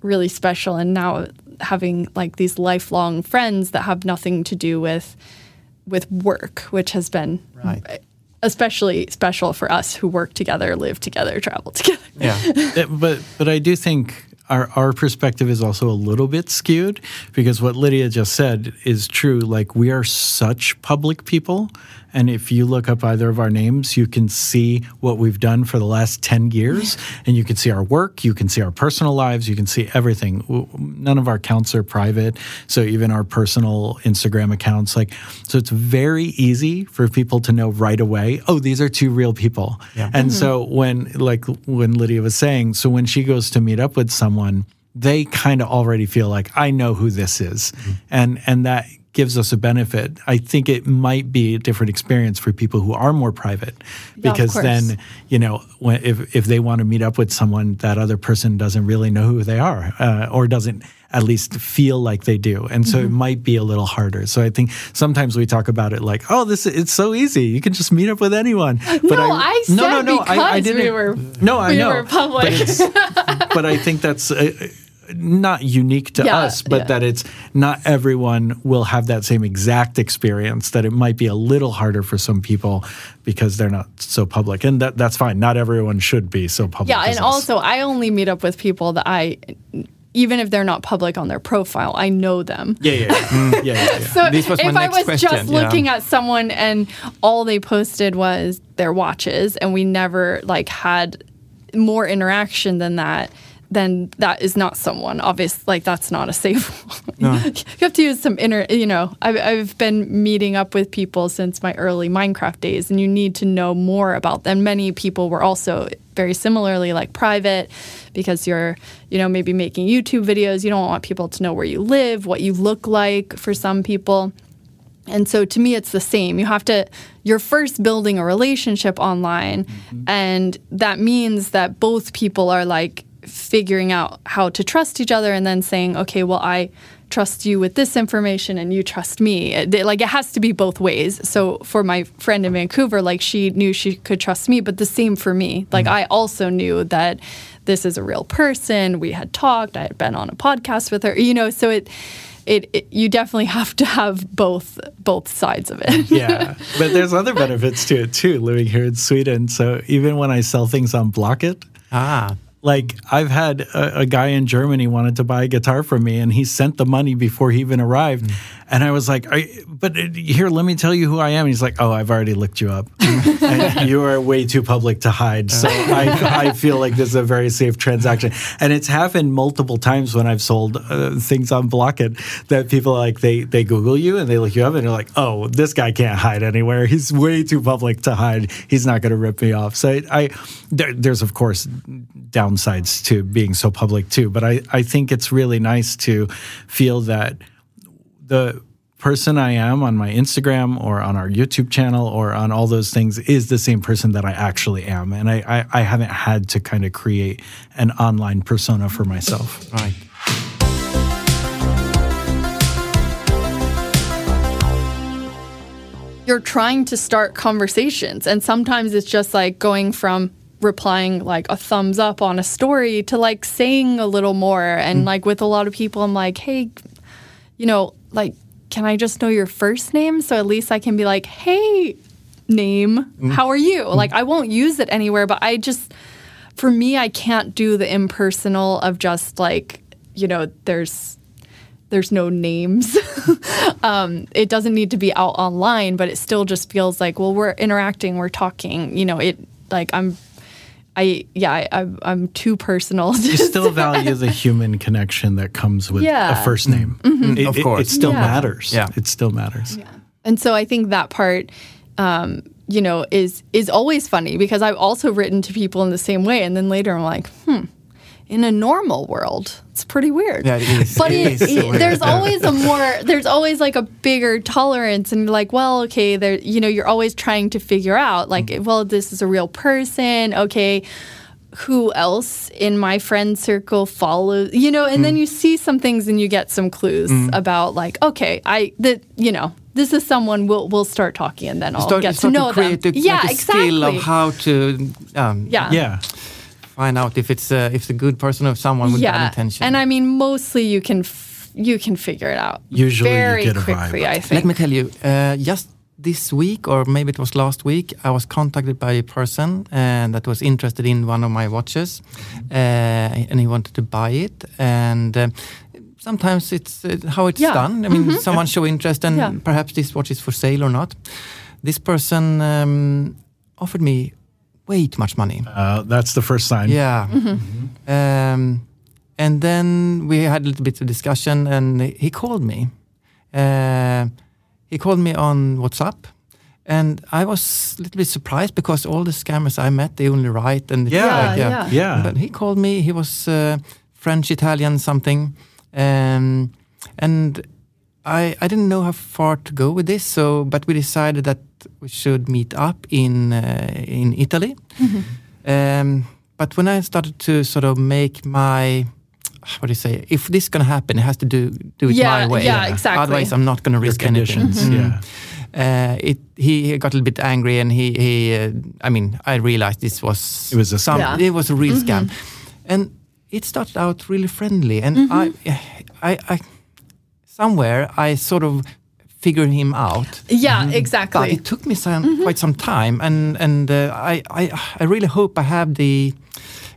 really special. And now having like these lifelong friends that have nothing to do with with work, which has been Right. especially special for us who work together, live together, travel together. Yeah. But but I do think our our perspective is also a little bit skewed because what Lydia just said is true. Like we are such public people, and if you look up either of our names, you can see what we've done for the last ten years, and you can see our work, you can see our personal lives, you can see everything. None of our accounts are private, so even our personal Instagram accounts, like so, it's very easy for people to know right away. Oh, these are two real people, and mm-hmm. so when like when Lydia was saying, so when she goes to meet up with someone, they kind of already feel like I know who this is, mm-hmm. and and that gives us a benefit. I think it might be a different experience for people who are more private, because course. then you know when, if if they want to meet up with someone, that other person doesn't really know who they are, uh, or doesn't at least feel like they do, and so Mm-hmm. it might be a little harder. So I think sometimes we talk about it like, oh, this it's so easy, you can just meet up with anyone. But No, I said because we were- no, I we know. were public. But, but I think that's uh, not unique to Yeah, us, but yeah. that it's not everyone will have that same exact experience. That it might be a little harder for some people because they're not so public, and that that's fine. Not everyone should be so public. Yeah, and us. also I only meet up with people that I even if they're not public on their profile, I know them. yeah, yeah, yeah. Mm, yeah, yeah, yeah. So This was my if I was question, just yeah. looking at someone and all they posted was their watches and we never like had more interaction than that, then that is not someone. Obvious, like that's not a safe one. you have to use some inner, you know, I've, I've been meeting up with people since my early Minecraft days and you need to know more about them. Many people were also very similarly like private because you're, you know, maybe making YouTube videos. You don't want people to know where you live, what you look like for some people. And so to me, it's the same. You have to, you're first building a relationship online. Mm-hmm. And that means that both people are like figuring out how to trust each other and then saying, okay, well, I trust you with this information and you trust me. It, like it has to be both ways. So for my friend in Vancouver, like she knew she could trust me, but the same for me. Like I also knew that this is a real person. We had talked, I had been on a podcast with her, you know, so it, it, it you definitely have to have both both sides of it. yeah, but there's other benefits to it too. Living here in Sweden, so even when I sell things on Blocket, Ah. Like I've had a, a guy in Germany wanted to buy a guitar from me, and he sent the money before he even arrived. Hmm. And I was like, I, "But uh, here, let me tell you who I am." And he's like, "Oh, I've already looked you up, and you are way too public to hide." So I, I feel like this is a very safe transaction, and it's happened multiple times when I've sold uh, things on Blocket that people like they they Google you and they look you up and they're like, "Oh, this guy can't hide anywhere. He's way too public to hide. He's not going to rip me off." So I, I there, there's of course downsides to being so public too, but I, I think it's really nice to feel that the person I am on my Instagram or on our YouTube channel or on all those things is the same person that I actually am. And I, I, I haven't had to kind of create an online persona for myself. Right. You're trying to start conversations and sometimes it's just like going from replying like a thumbs up on a story to like saying a little more and mm. like with a lot of people I'm like, "Hey, you know, like can I just know your first name so at least I can be like, "Hey, name, how are you?" Like I won't use it anywhere, but I just for me I can't do the impersonal of just like, you know, there's there's no names. um, it doesn't need to be out online, but it still just feels like, well, we're interacting, we're talking. You know, it like I'm, I yeah, I, I'm, I'm too personal. You still value the human connection that comes with Yeah. a first name. It, Of course. It, still Yeah. matters. Yeah. It still matters. Yeah, And so I think that part, um, you know, is is always funny because I've also written to people in the same way, and then later I'm like, hmm, in a normal world, it's pretty weird. Yeah, it is. But It it, is it- weird. there's always a more, there's always like a bigger tolerance, and you're like, well, okay, there, you know, you're always trying to figure out, like, Mm-hmm. well, this is a real person, okay. Who else in my friend circle follows, you know, and Mm. then you see some things and you get some clues about, like, okay, I, that, you know, this is someone we'll, we'll start talking and then I'll start, get start to know create them. A, yeah, like a exactly. skill of how to um, yeah. Yeah. Find out if it's a, if it's a good person or someone with bad yeah. intention. And I mean, mostly you can f- you can figure it out Usually you very get a vibe. quickly. I think. Let me tell you, uh, just this week, or maybe it was last week, I was contacted by a person uh, that was interested in one of my watches, uh, and he wanted to buy it. And uh, sometimes it's uh, how it's Yeah. done. I mean, someone show interest, and Yeah. perhaps this watch is for sale or not. This person um, offered me way too much money. Uh, that's the first sign. Yeah. Um, and then we had a little bit of discussion, and he called me. Uh, he called me on WhatsApp, and I was a little bit surprised because all the scammers I met, they only write and Yeah, like, yeah. Yeah. But he called me. He was uh, French, Italian, something, um, and I I didn't know how far to go with this. So, but we decided that we should meet up in uh, in Italy. Um, but when I started to sort of make my what do you say? If this is gonna happen, it has to do do it Yeah, my way. yeah, exactly. Otherwise, I'm not gonna Your risk anything. conditions. Mm. Yeah. Uh, it he, he got a little bit angry and he he uh, I mean I realized this was It was a some scam. it was a real scam, and it started out really friendly and I I I somewhere I sort of figured him out. yeah, But exactly. it took me some quite some time, and and uh, I, I I really hope I have the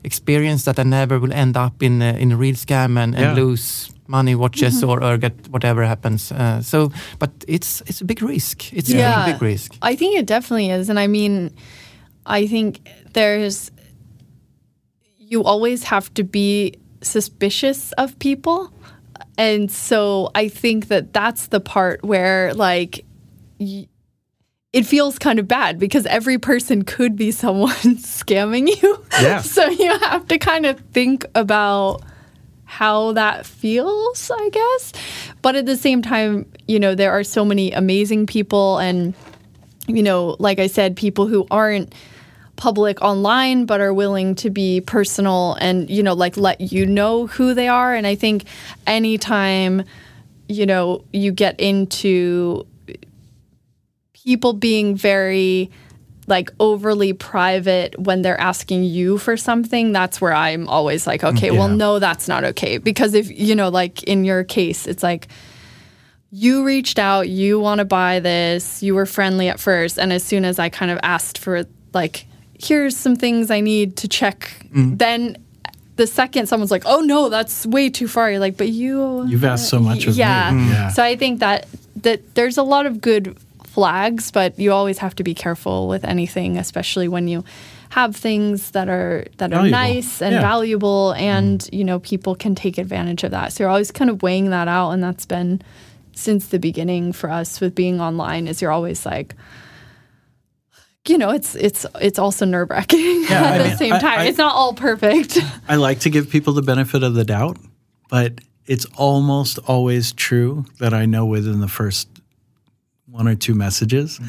experience that I never will end up in a, in a real scam and, and Yeah. lose money, watches, or, or get whatever happens. Uh, so, but it's it's a big risk. It's a Yeah. big, big risk. I think it definitely is, and I mean, I think there's you always have to be suspicious of people, and so I think that that's the part where like. Y- it feels kind of bad because every person could be someone scamming you. Yeah. so you have to kind of think about how that feels, I guess. But at the same time, you know, there are so many amazing people and you know, like I said, people who aren't public online but are willing to be personal and you know like let you know who they are. And I think anytime you know you get into people being very like overly private when they're asking you for something that's where i'm always like mm, okay well no that's not okay. Because if you know like in your case it's like you reached out you want to buy this you were friendly at first and as soon as i kind of asked for like here's some things i need to check then the second someone's like oh no that's way too far you're like but you You've asked so much of me. yeah. Mm. Yeah. So I think that that there's a lot of good flags, but you always have to be careful with anything, especially when you have things that are that are nice and Yeah. valuable and you know people can take advantage of that. So you're always kind of weighing that out and that's been since the beginning for us with being online is you're always like you know, it's it's it's also nerve wracking Yeah, at I the mean, same I- time. I- it's not all perfect. I like to give people the benefit of the doubt, but it's almost always true that I know within the first one or two messages. Mm.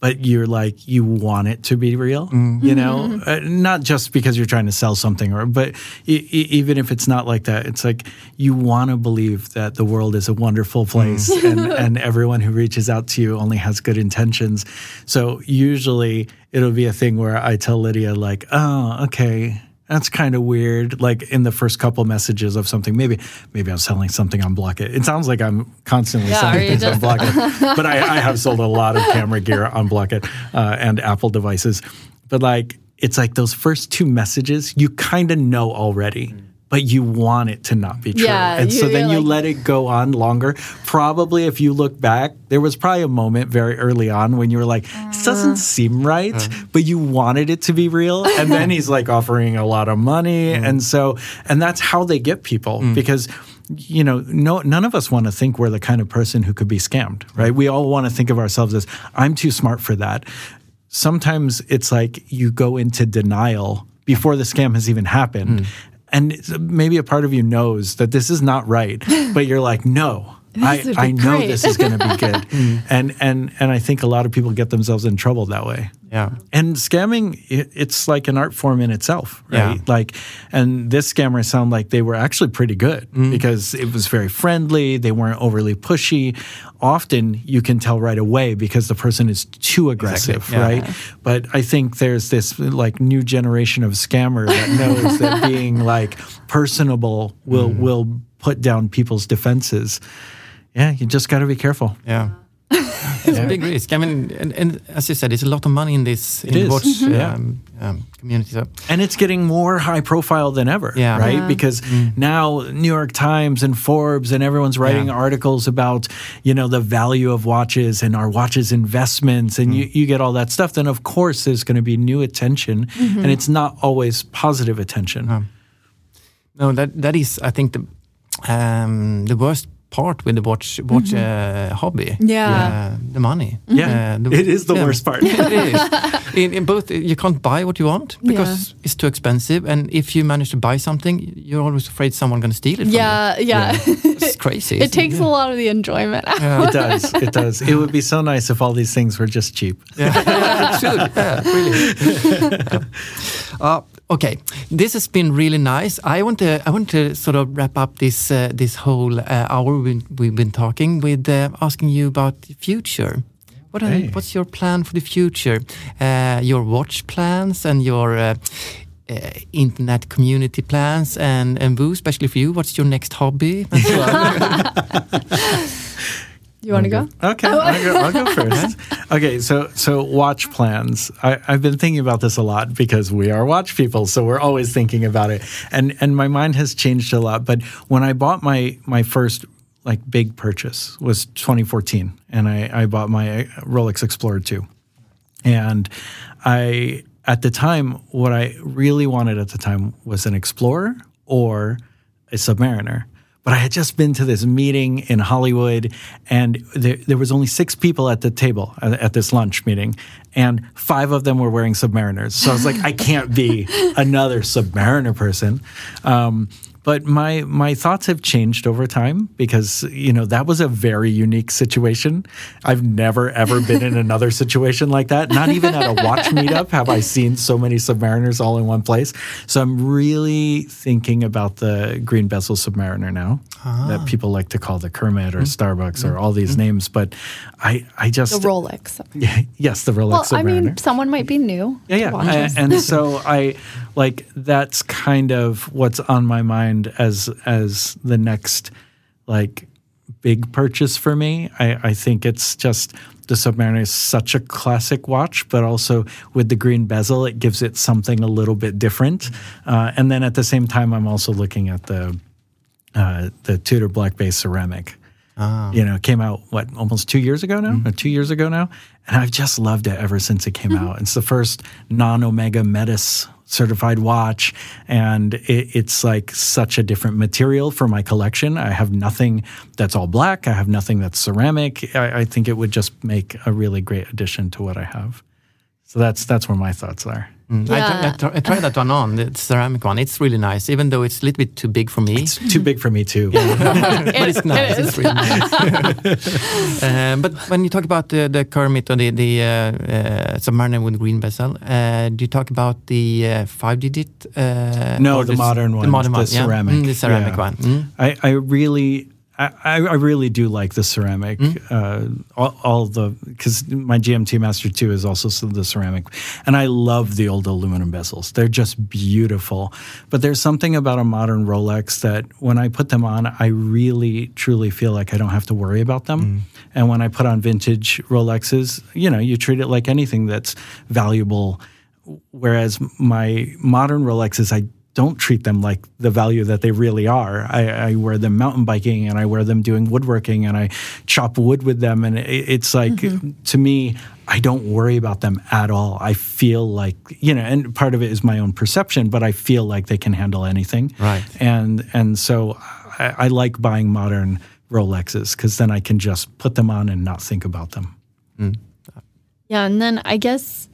But you're like you want it to be real, you know, uh, not just because you're trying to sell something, or but e- e- even if it's not like that, it's like you want to believe that the world is a wonderful place, and, and everyone who reaches out to you only has good intentions. So usually it'll be a thing where I tell Lydia like, "Oh, okay, that's kind of weird. Like in the first couple messages of something, maybe maybe I'm selling something on Blocket. It sounds like I'm constantly Yeah, selling things on just- Blocket, but I, I have sold a lot of camera gear on Blocket uh, and Apple devices. But like it's like those first two messages, you kind of know already. But you want it to not be true. Yeah, and so then you're you like- let it go on longer. Probably if you look back, there was probably a moment very early on when you were like, this uh-huh. doesn't seem right, uh-huh. but you wanted it to be real. And then he's like offering a lot of money. Mm-hmm. And so, and that's how they get people mm. because, you know, no, none of us want to think we're the kind of person who could be scammed, mm-hmm. right? We all want to think of ourselves as, I'm too smart for that. Sometimes it's like you go into denial before the scam has even happened. Mm. And maybe a part of you knows that this is not right, but you're like, no. I, I know this is going to be good, and and and I think a lot of people get themselves in trouble that way. Yeah. And scamming, it's like an art form in itself, right? Yeah. Like, and this scammer sound like they were actually pretty good mm-hmm. because it was very friendly. They weren't overly pushy. Often you can tell right away because the person is too aggressive, yeah. right? But I think there's this like new generation of scammer that knows that being like personable will mm-hmm. will put down people's defenses. Yeah, you just got to be careful. Yeah. It's a big risk. I mean, and, and as you said, it's a lot of money in this in It the is. watch Yeah. um, um, community. So And it's getting more high profile than ever, Yeah. right? Because now New York Times and Forbes and everyone's writing Yeah. articles about, you know, the value of watches and our watches investments and you, you get all that stuff, then of course there's going to be new attention and it's not always positive attention. no, that that is, I think, the um, the worst part with the watch watch uh, hobby. Yeah. Uh, the money. Yeah, Uh, the- it is the yeah. worst part. it is. In, in both, you can't buy what you want because it's too expensive, and if you manage to buy something, you're always afraid someone going to steal it. From Yeah, yeah. you. it's crazy. it isn't takes a lot of the enjoyment out. It does. It does. It would be so nice if all these things were just cheap. Yeah, yeah, it should. Yeah, really. Okay, this has been really nice. I want to I want to sort of wrap up this uh, this whole uh, hour we've, we've been talking with uh, asking you about the future. What are, Hey. What's your plan for the future? Uh, your watch plans and your uh, uh, internet community plans, and and Vu, especially for you, what's your next hobby? And so on. You want to go? Okay, oh. I'll go, I'll go first. Okay, so so watch plans. I, I've been thinking about this a lot because we are watch people, so we're always thinking about it. And and my mind has changed a lot. But when I bought my my first like big purchase was 2014, and I, I bought my uh, Rolex Explorer 2. And I at the time, what I really wanted at the time was an Explorer or a Submariner. But I had just been to this meeting in Hollywood, and there, there was only six people at the table at, at this lunch meeting, and five of them were wearing Submariners. So I was like, I can't be another Submariner person. Um, but my my thoughts have changed over time because you know that was a very unique situation. I've never ever been in another situation like that. Not even at a watch meetup have I seen so many Submariners all in one place. So I'm really thinking about the green bezel Submariner now that ah. people like to call the Kermit or mm-hmm. Starbucks or all these mm-hmm. names. But I I just The Rolex. yes the Rolex Well, I mean, someone might be new. Yeah, yeah. watches. A- And, so I like that's kind of what's on my mind as as the next like big purchase for me. I, I think it's just the Submariner is such a classic watch, but also with the green bezel, it gives it something a little bit different. Uh, and then at the same time, I'm also looking at the uh, the Tudor Black Bay ceramic. Ah. You know, came out what almost two years ago now, mm-hmm. or two years ago now, and I've just loved it ever since it came mm-hmm. out. It's the first non-Omega METAS certified watch, and it, it's like such a different material for my collection. I have nothing that's all black. I have nothing that's ceramic. I, I think it would just make a really great addition to what I have. So that's that's where my thoughts are. Mm. I, Yeah. tr- I, tr- I tried that one on, the ceramic one. It's really nice, even though it's a little bit too big for me. It's too big for me too. but it's nice. It is. It's really nice. um, but when you talk about the, the Kermit or the, the uh, uh, Submariner with green bezel, uh, do you talk about the uh, five digit? Uh, No, the s- modern The one, modern the one, yeah? ceramic. Mm, the ceramic Yeah. one. Mm. I, I really, I, I I really do like the ceramic. Uh, all, all the because my GMT Master Two is also the ceramic, and I love the old aluminum bezels. They're just beautiful. But there's something about a modern Rolex that when I put them on, I really truly feel like I don't have to worry about them. And when I put on vintage Rolexes, you know, you treat it like anything that's valuable. Whereas my modern Rolexes, I don't treat them like the value that they really are. I, I wear them mountain biking and I wear them doing woodworking and I chop wood with them. And it, it's like, mm-hmm. to me, I don't worry about them at all. I feel like, you know, and part of it is my own perception, but I feel like they can handle anything. Right. And, and so I, I like buying modern Rolexes because then I can just put them on and not think about them. Mm. Yeah, and then I guess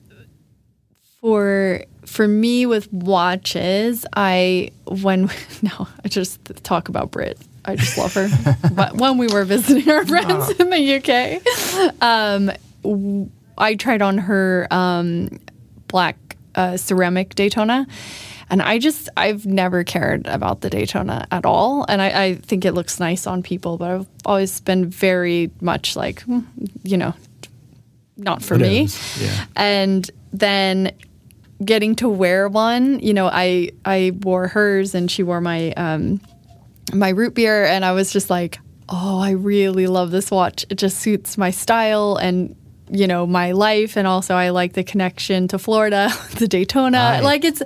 For for me with watches, I when no, I just talk about Britt. I just love her. but when we were visiting our friends in the UK, um, I tried on her um, black uh, ceramic Daytona. And I just, I've never cared about the Daytona at all. And I, I think it looks nice on people, but I've always been very much like, hmm, you know, not for It me. yeah. And then getting to wear one, you know, I I wore hers and she wore my um my root beer and I was just like, "Oh, I really love this watch. It just suits my style and you know, my life and also I like the connection to Florida, the Daytona. Right. Like it's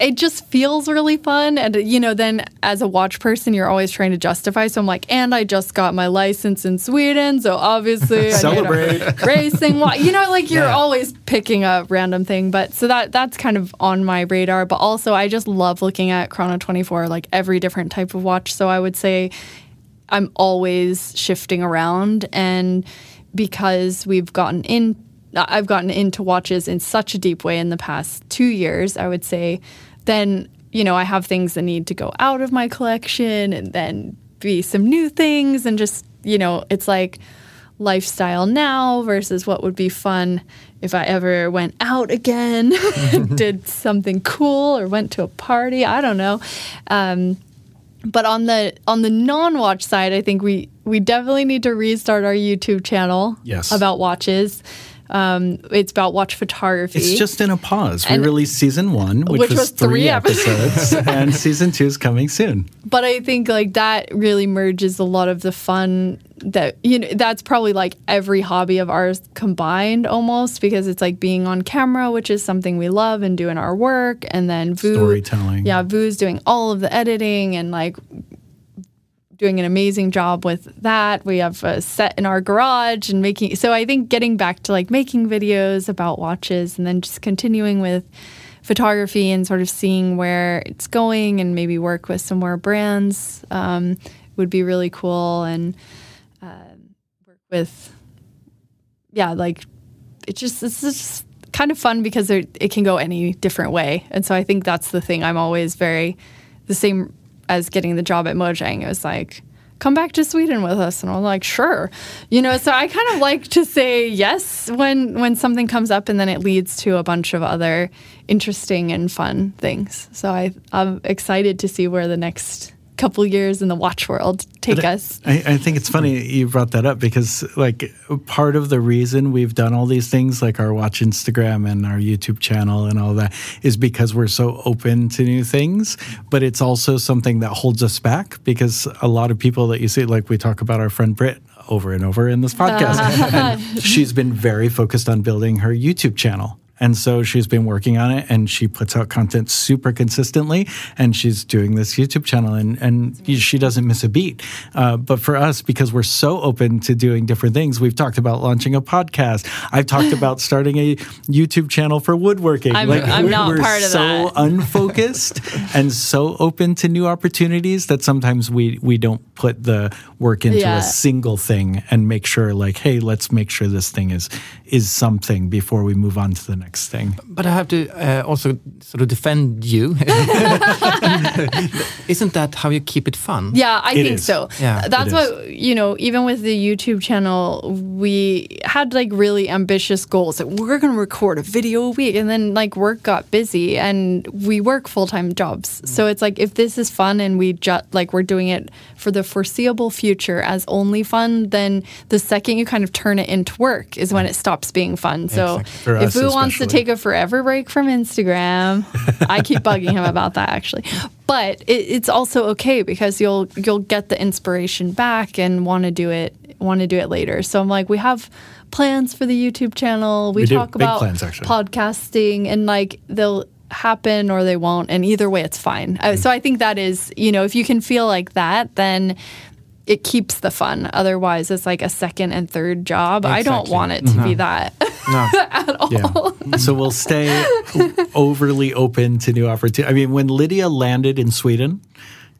it just feels really fun and you know, then as a watch person, you're always trying to justify. So I'm like, "And I just got my license in Sweden, so obviously I Celebrate. racing watch. You know, like you're Yeah. always picking a random thing, but so that that's kind of on my radar. But also, I just love looking at Chrono24, like every different type of watch. So I would say I'm always shifting around, and because we've gotten in, I've gotten into watches in such a deep way in the past two years. I would say, then you know I have things that need to go out of my collection, and then be some new things, and just you know it's like lifestyle now versus what would be fun if I ever went out again, did something cool, or went to a party. I don't know. Um, but on the on the non-watch side, I think we we definitely need to restart our YouTube channel. Yes. about watches. Um, it's about watch photography. It's just in a pause. We released season one, which, Which was, was three three episodes, and season two is coming soon. but I think like that really merges a lot of the fun that you know that's probably like every hobby of ours combined almost because it's like being on camera which is something we love and do in our work and then Vu Storytelling. yeah Vu's doing all of the editing and like doing an amazing job with that. We have a set in our garage and making so I think getting back to like making videos about watches and then just continuing with photography and sort of seeing where it's going and maybe work with some more brands um, would be really cool and um, work with yeah like it just it's just kind of fun because it can go any different way. And so i think that's the thing. I'm always very the same as getting the job at mojang it was like come back to sweden with us. And i'm like sure. You know so i kind of like to say yes when when something comes up and then it leads to a bunch of other interesting and fun things. So I, i'm excited to see where the next couple years in the watch world take us I, I think it's funny you brought that up because, like, part of the reason we've done all these things, like our Watch Instagram and our YouTube channel and all that, is because we're so open to new things. But it's also something that holds us back because a lot of people that you see, like, we talk about our friend Britt over and over in this uh-huh. podcast, and she's been very focused on building her YouTube channel. And so she's been working on it and she puts out content super consistently and she's doing this YouTube channel and, and she doesn't miss a beat. Uh, but for us, because we're so open to doing different things, we've talked about launching a podcast. I've talked about starting a YouTube channel for woodworking. I'm- I'm we're, not we're part of so that. unfocused and so open to new opportunities that sometimes we, we don't put the work into Yeah. a single thing and make sure like, hey, let's make sure this thing is is something before we move on to the next thing. But I have to uh, also sort of defend you. Isn't that how you keep it fun? Yeah, I It think is. so. Yeah, That's it what, you know, even with the YouTube channel, we had like really ambitious goals that we're going to record a video a week. And then like work got busy and we work full time jobs. So it's like if this is fun and we just like we're doing it for the foreseeable future as only fun, then the second you kind of turn it into work is when it stops being fun. So Exactly. If Vu wants to take a forever break from Instagram, I keep bugging him about that actually. But it, it's also okay because you'll you'll get the inspiration back and want to do it want to do it later. So I'm like, we have plans for the YouTube channel. We, We talk about plans, podcasting and like they'll happen or they won't and either way it's fine. Uh, so I think that is, you know, if you can feel like that, then it keeps the fun. Otherwise, it's like a second and third job. I don't want it to be that. at Yeah. so we'll stay overly open to new opportunities. I mean, when Lydia landed in Sweden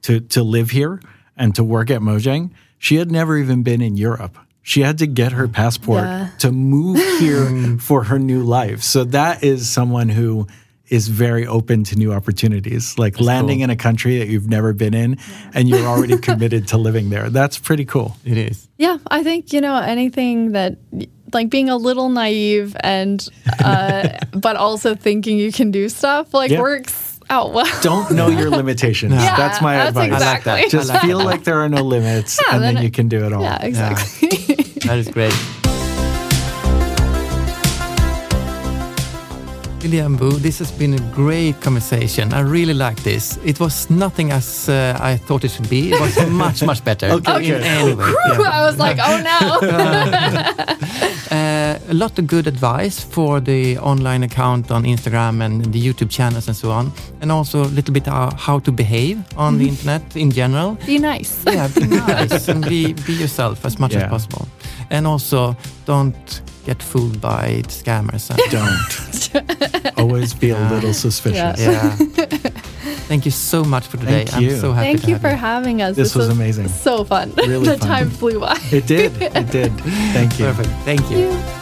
to to live here and to work at Mojang, she had never even been in Europe. She had to get her passport Yeah. to move here for her new life. So that is someone who is very open to new opportunities, like landing cool. in a country that you've never been in and you're already committed to living there. That's pretty cool. It is. Yeah, I think you know anything that like being a little naive and uh, but also thinking you can do stuff like Yeah. works out well. Don't know your limitations. Yeah, that's my that's advice. exactly. I like that. Just like feel that. like there are no limits Yeah, and then, then you can do it all. Yeah, exactly. That is great. William Boo, this has been a great conversation. I really like this. It was nothing as uh, I thought it should be. It was much, much better. Okay, in good. any way. Whew, I was like, oh no. Uh, a lot of good advice for the online account on Instagram and the YouTube channels and so on. And also a little bit uh, how to behave on the internet in general. Be nice. Yeah, be nice and be, be yourself as much Yeah. as possible. And also don't get fooled by scammers. And, Don't. Always be a little suspicious. yeah. Thank you so much for today. Thank I'm you. so happy Thank to you have for having us. This was amazing. So fun. Really the fun. time flew by. It did. It did. Thank you. Perfect. Thank you. Mom